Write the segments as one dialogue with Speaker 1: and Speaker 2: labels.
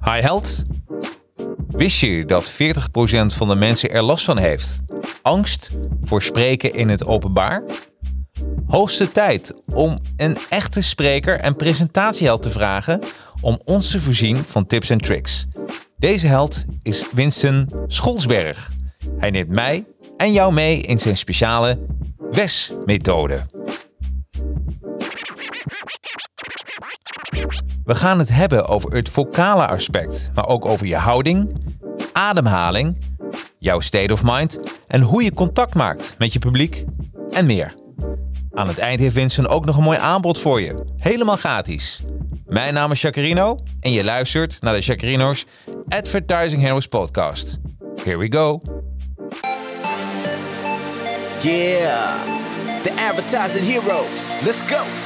Speaker 1: Hi Held. Wist je dat 40% van de mensen er last van heeft? Angst voor spreken in het openbaar? Hoogste tijd om een echte spreker en presentatieheld te vragen om ons te voorzien van tips en tricks. Deze held is Winston Scholsberg. Hij neemt mij en jou mee in zijn speciale WES-methode. We gaan het hebben over het vocale aspect, maar ook over je houding, ademhaling, jouw state of mind en hoe je contact maakt met je publiek en meer. Aan het eind heeft Vincent ook nog een mooi aanbod voor je. Helemaal gratis. Mijn naam is Jacarino en je luistert naar de Jacarino's Advertising Heroes podcast. Here we go.
Speaker 2: Yeah, the advertising heroes. Let's go.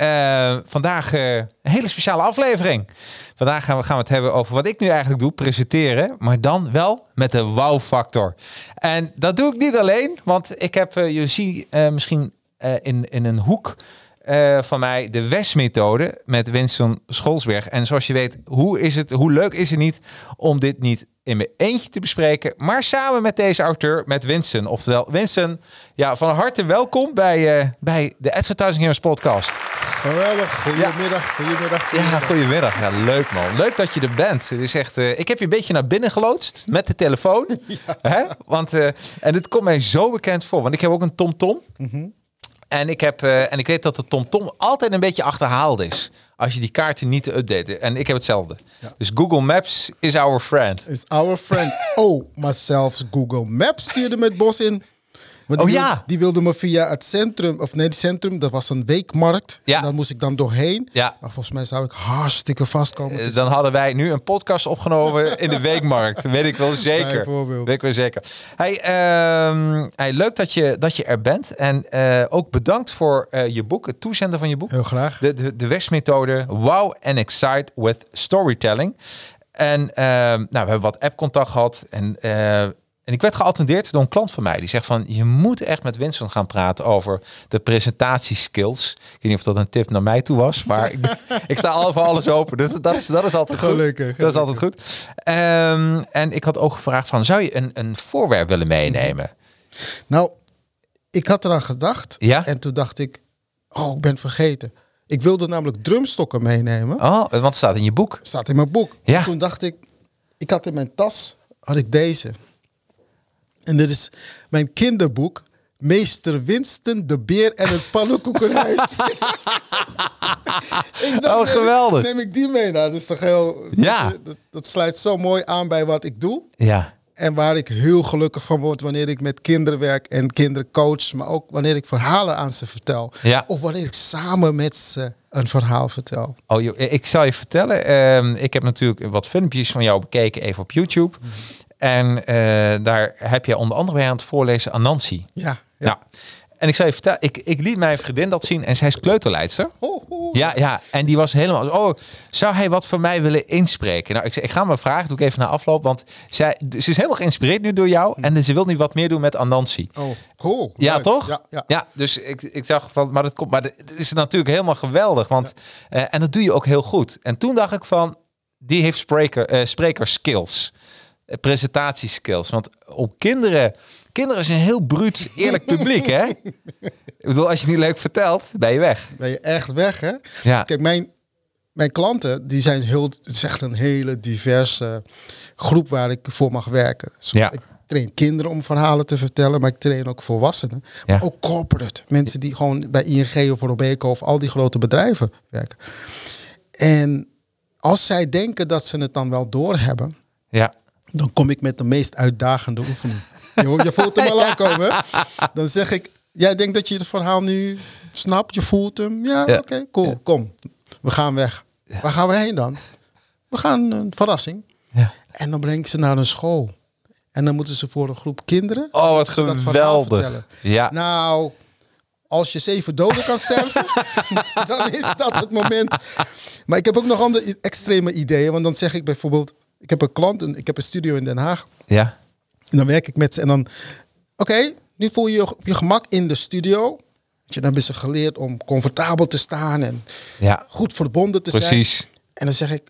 Speaker 1: Uh, vandaag uh, een hele speciale aflevering. Vandaag gaan we, gaan we het hebben over wat ik nu eigenlijk doe, presenteren. Maar dan wel met de wow-factor. En dat doe ik niet alleen, want ik heb, uh, je ziet misschien in, in een hoek van mij de WES-methode met Winston Scholsberg. En zoals je weet, hoe, is het, hoe leuk is het niet om dit niet in mijn eentje te bespreken, maar samen met deze auteur, met Winston. Oftewel, Winston, ja, van harte welkom bij, bij de Advertising Heroes podcast.
Speaker 3: Geweldig, goedemiddag, ja. goedemiddag,
Speaker 1: Ja, goedemiddag. Ja, leuk man. Leuk dat je er bent. Het is echt, uh, ik heb je een beetje naar binnen geloodst met de telefoon. Ja. Hè? Want, uh, en dit komt mij zo bekend voor, want ik heb ook een TomTom. Mm -hmm. En ik, heb, uh, en ik weet dat de TomTom altijd een beetje achterhaald is. Als je die kaarten niet te updaten. En ik heb hetzelfde. Ja. Dus Google Maps is our friend.
Speaker 3: Is our friend. oh, maar zelfs Google Maps stuurde met bos in.
Speaker 1: Oh
Speaker 3: die
Speaker 1: ja.
Speaker 3: Die wilde me via het centrum, of nee, het centrum, dat was een weekmarkt.
Speaker 1: Ja.
Speaker 3: En daar moest ik dan doorheen.
Speaker 1: Ja.
Speaker 3: Maar volgens mij zou ik hartstikke vastkomen.
Speaker 1: Uh, dan hadden wij nu een podcast opgenomen in de weekmarkt. Weet ik wel zeker.
Speaker 3: Bijvoorbeeld.
Speaker 1: Weet ik wel zeker. Hey, uh, hey, leuk dat je, dat je er bent. En uh, ook bedankt voor uh, je boek, het toezenden van je boek.
Speaker 3: Heel graag.
Speaker 1: De, de, de Westmethode, Wow and Excite with Storytelling. En uh, nou, we hebben wat app-contact gehad. En en ik werd geattendeerd door een klant van mij. Die zegt van, je moet echt met Winston gaan praten over de presentatieskills. Ik weet niet of dat een tip naar mij toe was. Maar ik, ik sta al voor alles open. Dus dat is, dat is altijd goed.
Speaker 3: Gelukkig,
Speaker 1: Dat is altijd goed. Um, en ik had ook gevraagd van, zou je een, een voorwerp willen meenemen?
Speaker 3: Nou, ik had eraan gedacht.
Speaker 1: Ja?
Speaker 3: En toen dacht ik, oh, ik ben het vergeten. Ik wilde namelijk drumstokken meenemen.
Speaker 1: Oh, want het staat in je boek.
Speaker 3: Staat in mijn boek.
Speaker 1: Ja.
Speaker 3: Toen dacht ik, ik had in mijn tas, had ik deze. En dit is mijn kinderboek. Meester Winston, de beer en het pannenkoekenhuis.
Speaker 1: dacht, oh, geweldig.
Speaker 3: Neem, neem, ik die mee? Nou, dat is toch heel...
Speaker 1: Ja.
Speaker 3: Dat, dat, sluit zo mooi aan bij wat ik doe.
Speaker 1: Ja.
Speaker 3: En waar ik heel gelukkig van word wanneer ik met kinderen werk en kinderen coach. Maar ook wanneer ik verhalen aan ze vertel.
Speaker 1: Ja.
Speaker 3: Of wanneer ik samen met ze een verhaal vertel.
Speaker 1: Oh, joh, ik zal je vertellen. Uh, ik heb natuurlijk wat filmpjes van jou bekeken even op YouTube. Mm -hmm. En uh, daar heb je onder andere bij aan het voorlezen aan Nancy.
Speaker 3: Ja.
Speaker 1: ja. Nou, en ik zou je vertellen, ik, ik liet mijn vriendin dat zien en zij is kleuterleidster.
Speaker 3: Oh, oh.
Speaker 1: Ja, ja, en die was helemaal, oh, zou hij wat voor mij willen inspreken? Nou, ik, ik ga me vragen, doe ik even naar afloop, want zij, ze is helemaal geïnspireerd nu door jou en ze wil nu wat meer doen met Anansi.
Speaker 3: Oh, cool.
Speaker 1: Ja,
Speaker 3: Leuk.
Speaker 1: toch?
Speaker 3: Ja, ja.
Speaker 1: ja dus ik, ik dacht van, maar dat komt, maar het is natuurlijk helemaal geweldig, want ja. uh, en dat doe je ook heel goed. En toen dacht ik van, die heeft spreker, uh, spreker skills presentatieskills. Want om kinderen... Kinderen is een heel bruut, eerlijk publiek, hè? Ik bedoel, als je het niet leuk vertelt, ben je weg.
Speaker 3: Ben je echt weg, hè?
Speaker 1: Ja.
Speaker 3: Kijk, mijn, mijn klanten, die zijn heel, het is echt een hele diverse groep waar ik voor mag werken. Dus
Speaker 1: Ja.
Speaker 3: Ik train kinderen om verhalen te vertellen, maar ik train ook volwassenen.
Speaker 1: Ja.
Speaker 3: Maar ook corporate. Mensen die gewoon bij ING of Robeco of al die grote bedrijven werken. En als zij denken dat ze het dan wel doorhebben,
Speaker 1: Ja.
Speaker 3: Dan kom ik met de meest uitdagende oefening. je, je voelt hem al aankomen. Dan zeg ik, jij denkt dat je het verhaal nu snapt, je voelt hem. Ja,
Speaker 1: Ja.
Speaker 3: oké, cool, kom. We gaan weg. Waar gaan we heen dan? We gaan een verrassing.
Speaker 1: Ja.
Speaker 3: En dan breng ik ze naar een school. En dan moeten ze voor een groep kinderen.
Speaker 1: Oh, wat geweldig. Ja.
Speaker 3: Nou, als je zeven doden kan sterven, dan is dat het moment. Maar ik heb ook nog andere extreme ideeën. Want dan zeg ik bijvoorbeeld, ik heb een klant, ik heb een studio in Den Haag.
Speaker 1: Ja.
Speaker 3: En dan werk ik met ze en dan, oké, nu voel je je op je gemak in de studio. Je, dan hebben ze geleerd om comfortabel te staan en
Speaker 1: Ja.
Speaker 3: goed verbonden te zijn.
Speaker 1: Precies.
Speaker 3: En dan zeg ik,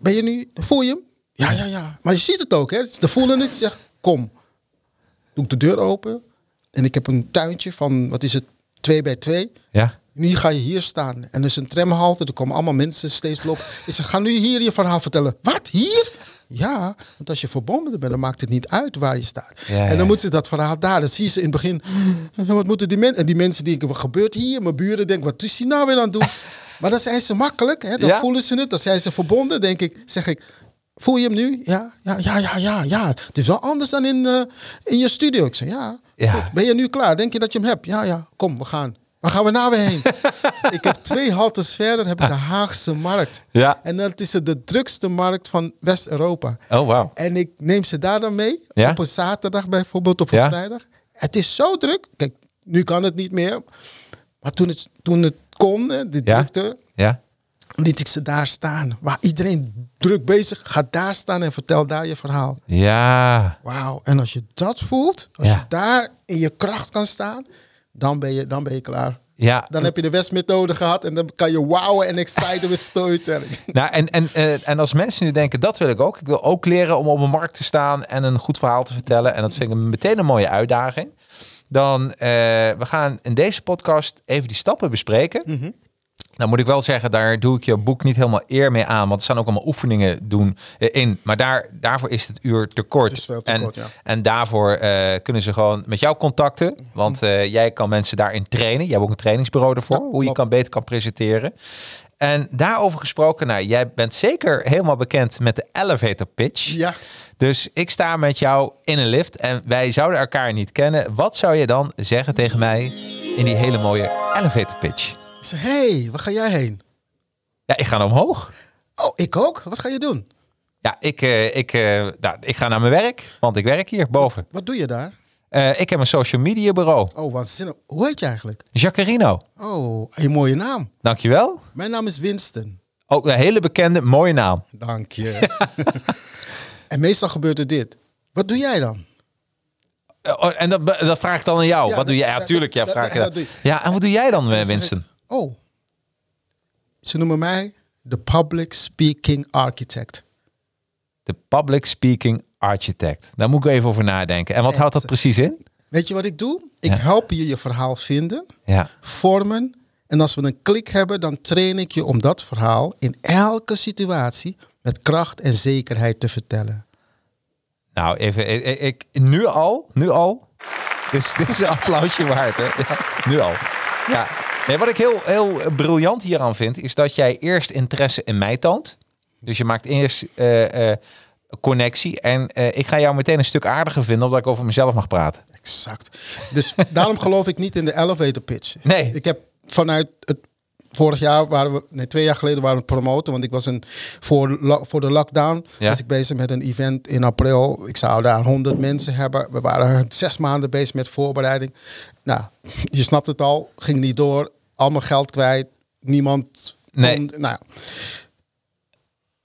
Speaker 3: ben je nu, voel je hem? Ja, ja, ja. Maar je ziet het ook, hè? De voelen het. Zeg, kom. Doe ik de deur open. En ik heb een tuintje van, wat is het, twee bij twee.
Speaker 1: Ja.
Speaker 3: Nu ga je hier staan. En er is een tramhalte. Er komen allemaal mensen steeds lopen. Ik zeg, ga nu hier je verhaal vertellen. Wat? Hier? Ja, want als je verbonden bent, dan maakt het niet uit waar je staat.
Speaker 1: Ja,
Speaker 3: en
Speaker 1: ja.
Speaker 3: dan moeten ze dat verhaal daar. Dan zie je ze in het begin. Wat moeten die mensen? En die mensen denken, wat gebeurt hier? Mijn buren denken, wat is die nou weer aan het doen? maar dan zijn ze makkelijk. Hè? Dan
Speaker 1: Ja.
Speaker 3: voelen ze het. Dan zijn ze verbonden. Denk ik, zeg ik, voel je hem nu? Ja, ja, ja, ja, ja. ja. Het is wel anders dan in, eh, in je studio. Ik zeg, ja.
Speaker 1: Ja.
Speaker 3: Goed. Ben je nu klaar? Denk je dat je hem hebt? Ja, ja. Kom, we gaan. Waar gaan we nou weer heen? ik heb twee haltes verder heb ik de Haagse markt.
Speaker 1: Ja.
Speaker 3: En dat is de drukste markt van West-Europa.
Speaker 1: Oh, wauw.
Speaker 3: En ik neem ze daar dan mee.
Speaker 1: Ja.
Speaker 3: Op een zaterdag bijvoorbeeld, of een
Speaker 1: Ja.
Speaker 3: vrijdag. Het is zo druk. Kijk, nu kan het niet meer. Maar toen het, toen het kon, de
Speaker 1: Ja.
Speaker 3: drukte,
Speaker 1: Ja.
Speaker 3: liet ik ze daar staan. Waar iedereen druk bezig, ga daar staan en vertel daar je verhaal.
Speaker 1: Ja.
Speaker 3: Wauw. En als je dat voelt, als je daar in je kracht kan staan, dan ben je, dan ben je klaar.
Speaker 1: Ja.
Speaker 3: Dan heb je de West-methode gehad en dan kan je wowen en exciten met storytelling.
Speaker 1: Nou, en, en, eh, en als mensen nu denken, dat wil ik ook. Ik wil ook leren om op een markt te staan en een goed verhaal te vertellen. En dat vind ik meteen een mooie uitdaging. Dan, eh, we gaan in deze podcast even die stappen bespreken.
Speaker 3: Mhm.
Speaker 1: Nou moet ik wel zeggen, daar doe ik je boek niet helemaal eer mee aan. Want er staan ook allemaal oefeningen doen, eh, in. Maar daar, daarvoor is het uur te kort.
Speaker 3: Het is veel te
Speaker 1: en,
Speaker 3: kort, ja.
Speaker 1: en daarvoor eh, kunnen ze gewoon met jou contacten. Want eh, jij kan mensen daarin trainen. Jij hebt ook een trainingsbureau ervoor.
Speaker 3: Ja,
Speaker 1: hoe je kan beter kan presenteren. En daarover gesproken, nou, jij bent zeker helemaal bekend met de elevator pitch.
Speaker 3: Ja.
Speaker 1: Dus ik sta met jou in een lift en wij zouden elkaar niet kennen. Wat zou je dan zeggen tegen mij in die hele mooie elevator pitch?
Speaker 3: Ik hey, waar ga jij heen?
Speaker 1: Ja, ik ga omhoog.
Speaker 3: Oh, ik ook? Wat ga je doen?
Speaker 1: Ja, ik, eh, ik, eh, nou, ik ga naar mijn werk, want ik werk hier boven.
Speaker 3: Wat doe je daar?
Speaker 1: Eh, ik heb een social media bureau.
Speaker 3: Oh, waanzinnig. Hoe heet je eigenlijk?
Speaker 1: Jacarino.
Speaker 3: Oh, een mooie naam.
Speaker 1: Dankjewel.
Speaker 3: Mijn naam is Winston.
Speaker 1: Ook een hele bekende, mooie naam.
Speaker 3: Dank je. en meestal gebeurt er dit. Wat doe jij dan?
Speaker 1: Oh, en dat, dat vraag ik dan aan jou.
Speaker 3: Ja,
Speaker 1: wat doe jij? Ja,
Speaker 3: dat-
Speaker 1: tuurlijk, ja, vraag je
Speaker 3: dat
Speaker 1: Ja, en wat doe jij dan, Winston?
Speaker 3: Oh, ze noemen mij de Public Speaking Architect.
Speaker 1: De Public Speaking Architect. Daar moet ik even over nadenken. En wat houdt dat precies in?
Speaker 3: Weet je wat ik doe? Ik
Speaker 1: Ja.
Speaker 3: help je je verhaal vinden,
Speaker 1: Ja.
Speaker 3: vormen. En als we een klik hebben, dan train ik je om dat verhaal in elke situatie met kracht en zekerheid te vertellen.
Speaker 1: Nou, even, ik, nu al, nu al. Dit is, dit is een applausje waard, hè? Ja, nu al. Ja. Nee, wat ik heel, heel briljant hieraan vind, is dat jij eerst interesse in mij toont. Dus je maakt eerst eh, eh, connectie. En eh, ik ga jou meteen een stuk aardiger vinden, omdat ik over mezelf mag praten.
Speaker 3: Exact. Dus daarom geloof ik niet in de elevator pitch.
Speaker 1: Nee.
Speaker 3: Ik heb vanuit het vorig jaar waren we, nee, twee jaar geleden waren we promoten, want ik was een voor, voor de lockdown
Speaker 1: Ja.
Speaker 3: was ik bezig met een event in april. Ik zou daar 100 mensen hebben. We waren zes maanden bezig met voorbereiding. Nou, je snapt het al, ging niet door, allemaal geld kwijt, niemand.
Speaker 1: Nee.
Speaker 3: kon- nou, ja.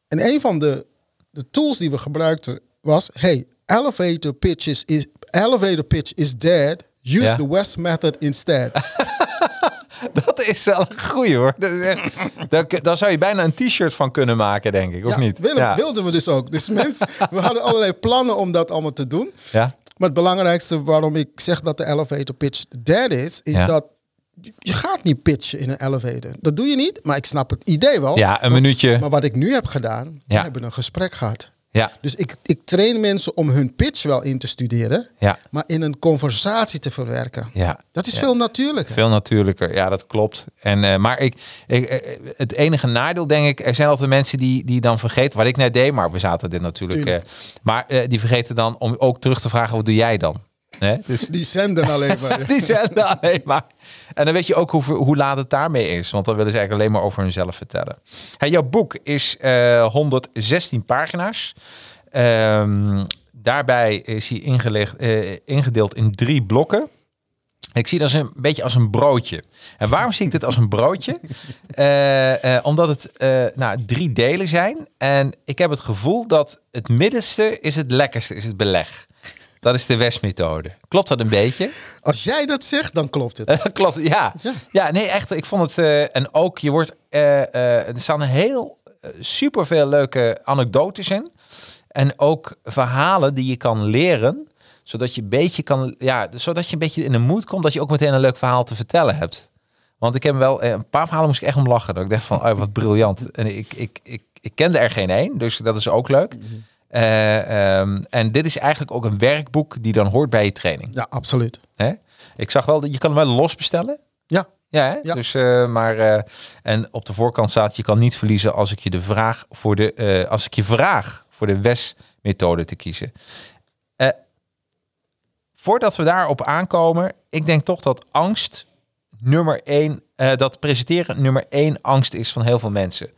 Speaker 3: en een van de, de tools die we gebruikten was, hey, elevator pitches is elevator pitch is dead. Use
Speaker 1: Ja.
Speaker 3: the West method instead.
Speaker 1: Dat is wel een goeie hoor. Dat is echt, daar, daar zou je bijna een t-shirt van kunnen maken, denk ik. Of
Speaker 3: ja,
Speaker 1: niet?
Speaker 3: willen-
Speaker 1: ja.
Speaker 3: wilden we dus ook. Dus mensen, we hadden allerlei plannen om dat allemaal te doen.
Speaker 1: ja.
Speaker 3: Maar het belangrijkste waarom ik zeg dat de elevator pitch dead is, is dat je gaat niet pitchen in een elevator. Dat doe je niet, maar ik snap het idee wel.
Speaker 1: Ja, een
Speaker 3: Maar-
Speaker 1: minuutje.
Speaker 3: Maar wat ik nu heb gedaan, we
Speaker 1: Ja.
Speaker 3: hebben een gesprek gehad.
Speaker 1: Ja,
Speaker 3: Dus ik, ik train mensen om hun pitch wel in te studeren,
Speaker 1: ja,
Speaker 3: maar in een conversatie te verwerken.
Speaker 1: ja.
Speaker 3: Dat is
Speaker 1: Ja.
Speaker 3: veel natuurlijker.
Speaker 1: Veel natuurlijker, ja, dat klopt. En, eh, maar ik, ik, eh, het enige nadeel, denk ik, er zijn altijd mensen die, die dan vergeten wat ik net deed, maar we zaten dit natuurlijk.
Speaker 3: Tuurlijk.
Speaker 1: eh, maar die vergeten dan om ook terug te vragen: wat doe jij dan? Hè? Dus
Speaker 3: Die zenden alleen maar.
Speaker 1: die zenden alleen maar. En dan weet je ook hoe, hoe laat het daarmee is, want dan willen ze eigenlijk alleen maar over hunzelf vertellen. Hey, jouw boek is eh 116 pagina's. Ehm, daarbij is hij ingelegd, eh, ingedeeld in drie blokken. Ik zie dat als een beetje als een broodje. En waarom zie ik dit als een broodje? Eh, omdat het eh, nou, drie delen zijn. En ik heb het gevoel dat het middenste is het lekkerste, is het beleg. Dat is de Westmethode. Klopt dat een beetje?
Speaker 3: Als jij dat zegt, dan klopt het.
Speaker 1: Klopt, ja.
Speaker 3: Ja.
Speaker 1: ja. nee, echt. Ik vond het... eh, en ook, je wordt... eh, eh, er staan heel super veel leuke anekdotes in. En ook verhalen die je kan leren. Zodat je een beetje kan... Ja, zodat je een beetje in de moed komt dat je ook meteen een leuk verhaal te vertellen hebt. Want ik heb wel... Een paar verhalen moest ik echt om lachen. Dat ik dacht van, oh, wat briljant. En ik, ik, ik, ik kende er geen één. Dus dat is ook leuk. Eh, ehm, en dit is eigenlijk ook een werkboek die dan hoort bij je training.
Speaker 3: Ja, absoluut.
Speaker 1: Hè? Ik zag wel dat je kan hem wel los bestellen.
Speaker 3: Ja,
Speaker 1: Ja, hè?
Speaker 3: Ja.
Speaker 1: dus eh, maar eh, en op de voorkant staat je kan niet verliezen als ik je de vraag voor de als ik je vraag voor de WES methode te kiezen. Voordat we daarop aankomen, ik denk toch dat angst nummer één, dat presenteren nummer één angst is van heel veel mensen.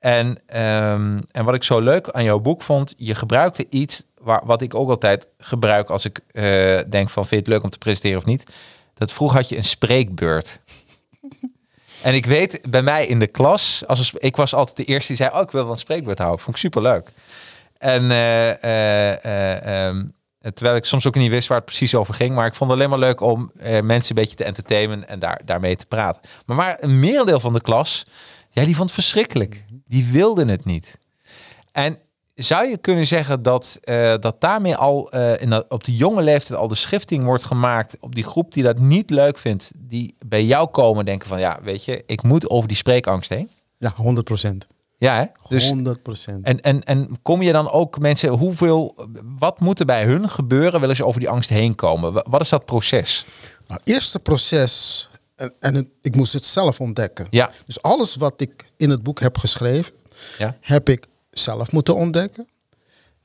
Speaker 1: En, ehm, en wat ik zo leuk aan jouw boek vond, je gebruikte iets waar, wat ik ook altijd gebruik als ik eh, denk van vind je het leuk om te presenteren of niet. Dat vroeg had je een spreekbeurt. En ik weet, bij mij in de klas, als een ik was altijd de eerste die zei, oh, ik wil wel een spreekbeurt houden. Vond ik superleuk. En eh, eh, eh, ehm, terwijl ik soms ook niet wist waar het precies over ging, maar ik vond het alleen maar leuk om eh, mensen een beetje te entertainen en daar, daarmee te praten. Maar, maar een merendeel van de klas, ja, die vond het verschrikkelijk. Die wilden het niet. En zou je kunnen zeggen dat, eh, dat daarmee al eh, in dat, op de jonge leeftijd al de schifting wordt gemaakt op die groep die dat niet leuk vindt, die bij jou komen denken van ja, weet je, ik moet over die spreekangst heen.
Speaker 3: ja 100 procent.
Speaker 1: Ja, hè? Dus,
Speaker 3: 100 procent.
Speaker 1: en, en, en kom je dan ook mensen, hoeveel, wat moet er bij hun gebeuren, willen ze over die angst heen komen? Wa- Wat is dat proces?
Speaker 3: Nou, het eerste proces, en, en ik moest het zelf ontdekken.
Speaker 1: Ja,
Speaker 3: Dus alles wat ik in het boek heb geschreven,
Speaker 1: ja,
Speaker 3: heb ik zelf moeten ontdekken.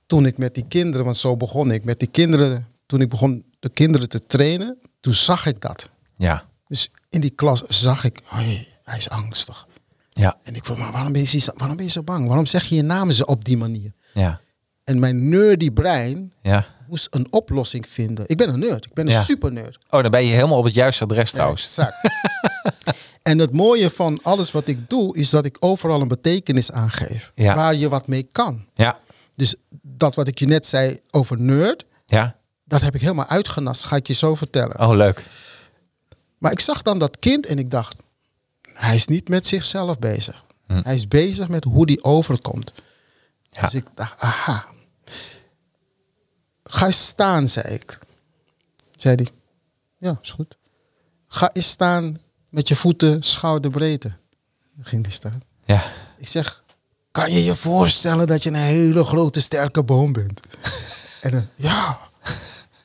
Speaker 3: Toen ik met die kinderen, want zo begon ik, met die kinderen, toen ik begon de kinderen te trainen, toen zag ik dat.
Speaker 1: ja,
Speaker 3: Dus in die klas zag ik, hé, hij is angstig.
Speaker 1: ja,
Speaker 3: En ik vroeg, maar waarom ben, je, zo- waarom ben je zo bang? Waarom zeg je je naam zo op die manier?
Speaker 1: ja,
Speaker 3: En mijn nerdy brein
Speaker 1: ja.
Speaker 3: Moest een oplossing vinden. Ik ben een nerd, ik ben een super nerd.
Speaker 1: Oh, dan ben je helemaal op het juiste adres trouwens.
Speaker 3: Exact. en het mooie van alles wat ik doe, is dat ik overal een betekenis aangeef.
Speaker 1: Ja.
Speaker 3: Waar je wat mee kan.
Speaker 1: Ja,
Speaker 3: Dus dat wat ik je net zei over nerd,
Speaker 1: ja.
Speaker 3: dat heb ik helemaal uitgenast. Ga ik je zo vertellen.
Speaker 1: Oh, leuk.
Speaker 3: Maar ik zag dan dat kind en ik dacht, hij is niet met zichzelf bezig.
Speaker 1: Hm.
Speaker 3: Hij is bezig met hoe die overkomt.
Speaker 1: Ja.
Speaker 3: Dus ik dacht, aha. Ga eens staan, zei ik. Zei hij, ja, is goed. Ga eens staan met je voeten schouderbreedte. Dan ging hij staan.
Speaker 1: Ja,
Speaker 3: Ik zeg, kan je je voorstellen dat je een hele grote sterke boom bent? en dan, ja.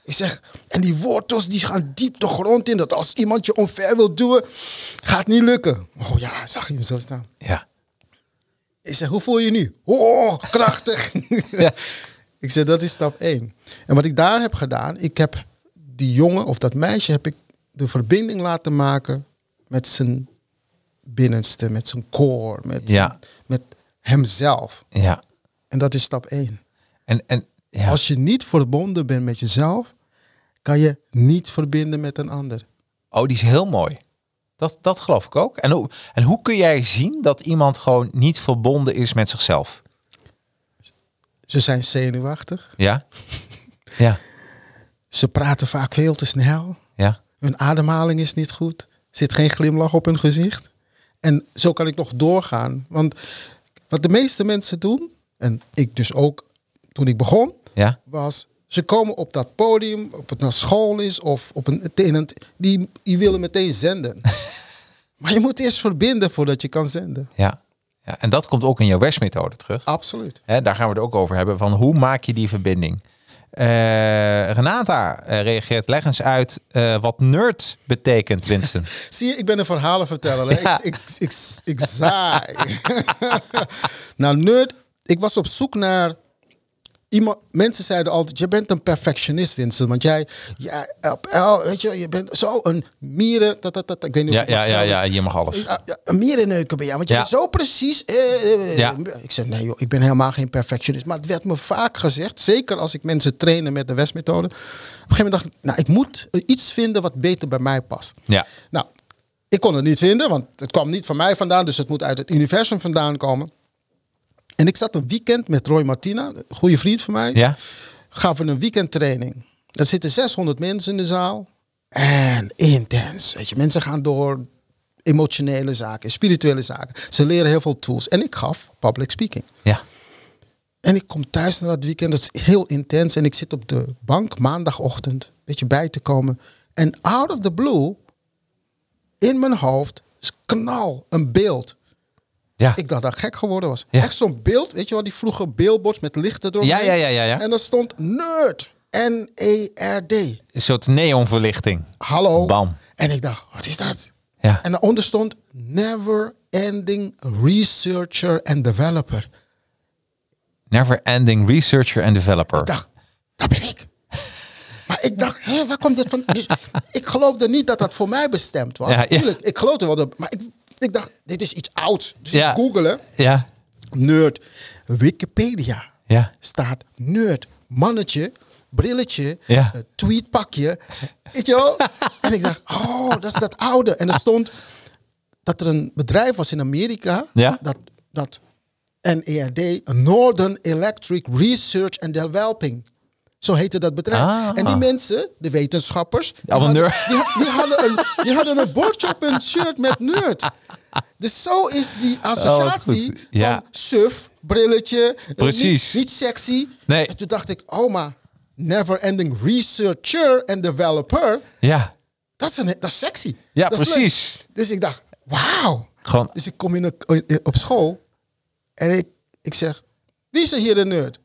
Speaker 3: Ik zeg, en die wortels die gaan diep de grond in. Dat als iemand je omver wil duwen, gaat niet lukken. Oh ja, zag je hem zo staan.
Speaker 1: ja,
Speaker 3: Ik zeg, hoe voel je je nu? Oh, krachtig.
Speaker 1: Ja.
Speaker 3: Ik zeg, dat is stap één. En wat ik daar heb gedaan, ik heb die jongen of dat meisje heb ik de verbinding laten maken met zijn binnenste, met zijn core, met,
Speaker 1: Ja.
Speaker 3: zijn- met hemzelf.
Speaker 1: ja.
Speaker 3: En dat is stap één.
Speaker 1: En, en ja.
Speaker 3: Als je niet verbonden bent met jezelf, kan je niet verbinden met een ander.
Speaker 1: Oh, die is heel mooi. Dat, dat geloof ik ook. En hoe, en hoe kun jij zien dat iemand gewoon niet verbonden is met zichzelf?
Speaker 3: Ze zijn zenuwachtig.
Speaker 1: Ja? Ja,
Speaker 3: Ze praten vaak veel te snel.
Speaker 1: ja,
Speaker 3: Hun ademhaling is niet goed. Zit geen glimlach op hun gezicht. En zo kan ik nog doorgaan. Want wat de meeste mensen doen, en ik dus ook toen ik begon,
Speaker 1: ja,
Speaker 3: was Ze komen op dat podium, op het naar school is of op een, in een die, die willen meteen zenden. maar je moet eerst verbinden voordat je kan zenden.
Speaker 1: Ja. Ja. En dat komt ook in jouw WES-methode terug.
Speaker 3: Absoluut.
Speaker 1: Hè, daar gaan we het ook over hebben. Van hoe maak je die verbinding? Eh, Renata eh, reageert. Leg eens uit eh, wat nerd betekent, Winston.
Speaker 3: Zie je, ik ben een verhalenverteller.
Speaker 1: Ja.
Speaker 3: Ik, ik, ik, ik zaai. nou, nerd, ik was op zoek naar iemand. Mensen zeiden altijd: je bent een perfectionist, Vincent. Want jij, jij weet je, je bent zo een mieren. Dat, dat, dat, ik weet niet
Speaker 1: ja,
Speaker 3: of
Speaker 1: ja, ja, je mag alles.
Speaker 3: Een mierenneuker ben jij, want je
Speaker 1: Ja.
Speaker 3: bent zo precies. eh, eh,
Speaker 1: Ja.
Speaker 3: Ik zeg, nee joh, ik ben helemaal geen perfectionist. Maar het werd me vaak gezegd, zeker als ik mensen trainen met de Westmethode. Op een gegeven moment dacht ik, nou, ik moet iets vinden wat beter bij mij past.
Speaker 1: Ja,
Speaker 3: Nou, ik kon het niet vinden, want het kwam niet van mij vandaan, dus het moet uit het universum vandaan komen. En ik zat een weekend met Roy Martina, een goede vriend van mij.
Speaker 1: ja,
Speaker 3: Gaven we een weekendtraining. Er zitten 600 mensen in de zaal. En intens. Weet je, mensen gaan door emotionele zaken, spirituele zaken. Ze leren heel veel tools. En ik gaf public speaking.
Speaker 1: ja.
Speaker 3: En ik kom thuis na dat weekend. Dat is heel intens. En ik zit op de bank maandagochtend. Een beetje bij te komen. En out of the blue. In mijn hoofd. is knal. Een beeld.
Speaker 1: Ja.
Speaker 3: Ik dacht dat ik gek geworden was.
Speaker 1: Ja.
Speaker 3: Echt zo'n beeld. Weet je wel, die vroeger billboards met lichten eromheen.
Speaker 1: Ja, ja, ja, ja, ja.
Speaker 3: En daar stond nerd. N-E-R-D.
Speaker 1: Een soort neonverlichting.
Speaker 3: Hallo.
Speaker 1: Bam.
Speaker 3: En ik dacht, wat is dat?
Speaker 1: Ja.
Speaker 3: En daaronder stond never ending researcher and developer.
Speaker 1: Never ending researcher and developer.
Speaker 3: Ik dacht, dat ben ik. Maar ik dacht, hé, waar komt dit van? Dus ik geloofde niet dat dat voor mij bestemd was.
Speaker 1: Ja, ja.
Speaker 3: Tuurlijk, ik geloofde wel. Dat, maar ik, ik dacht, dit is iets ouds. Dus
Speaker 1: Ja.
Speaker 3: ik googelen.
Speaker 1: Ja,
Speaker 3: Nerd. Wikipedia.
Speaker 1: ja.
Speaker 3: Staat nerd. Mannetje. Brilletje.
Speaker 1: Ja.
Speaker 3: eh, tweetpakje. Weet je wel? en ik dacht, oh, dat is dat oude. En er stond dat er een bedrijf was in Amerika.
Speaker 1: Ja.
Speaker 3: Dat, dat NERD, Northern Electric Research and Developing. Zo heette dat bedrijf.
Speaker 1: Ah.
Speaker 3: En die mensen, de wetenschappers, die, hadden, die, die hadden een, die hadden een bordje op hun shirt met nerd. Dus zo is die associatie
Speaker 1: Oh. Ja.
Speaker 3: van suf, brilletje, eh,
Speaker 1: Precies.
Speaker 3: Niet, niet sexy.
Speaker 1: Nee.
Speaker 3: En toen dacht ik, oh maar, never ending researcher and developer,
Speaker 1: Ja,
Speaker 3: dat is, een, dat is sexy.
Speaker 1: Ja,
Speaker 3: Dat
Speaker 1: precies.
Speaker 3: leuk. Dus ik dacht, wauw.
Speaker 1: gewoon.
Speaker 3: Dus ik kom in een, op school en ik, ik zeg, wie is er hier de nerd?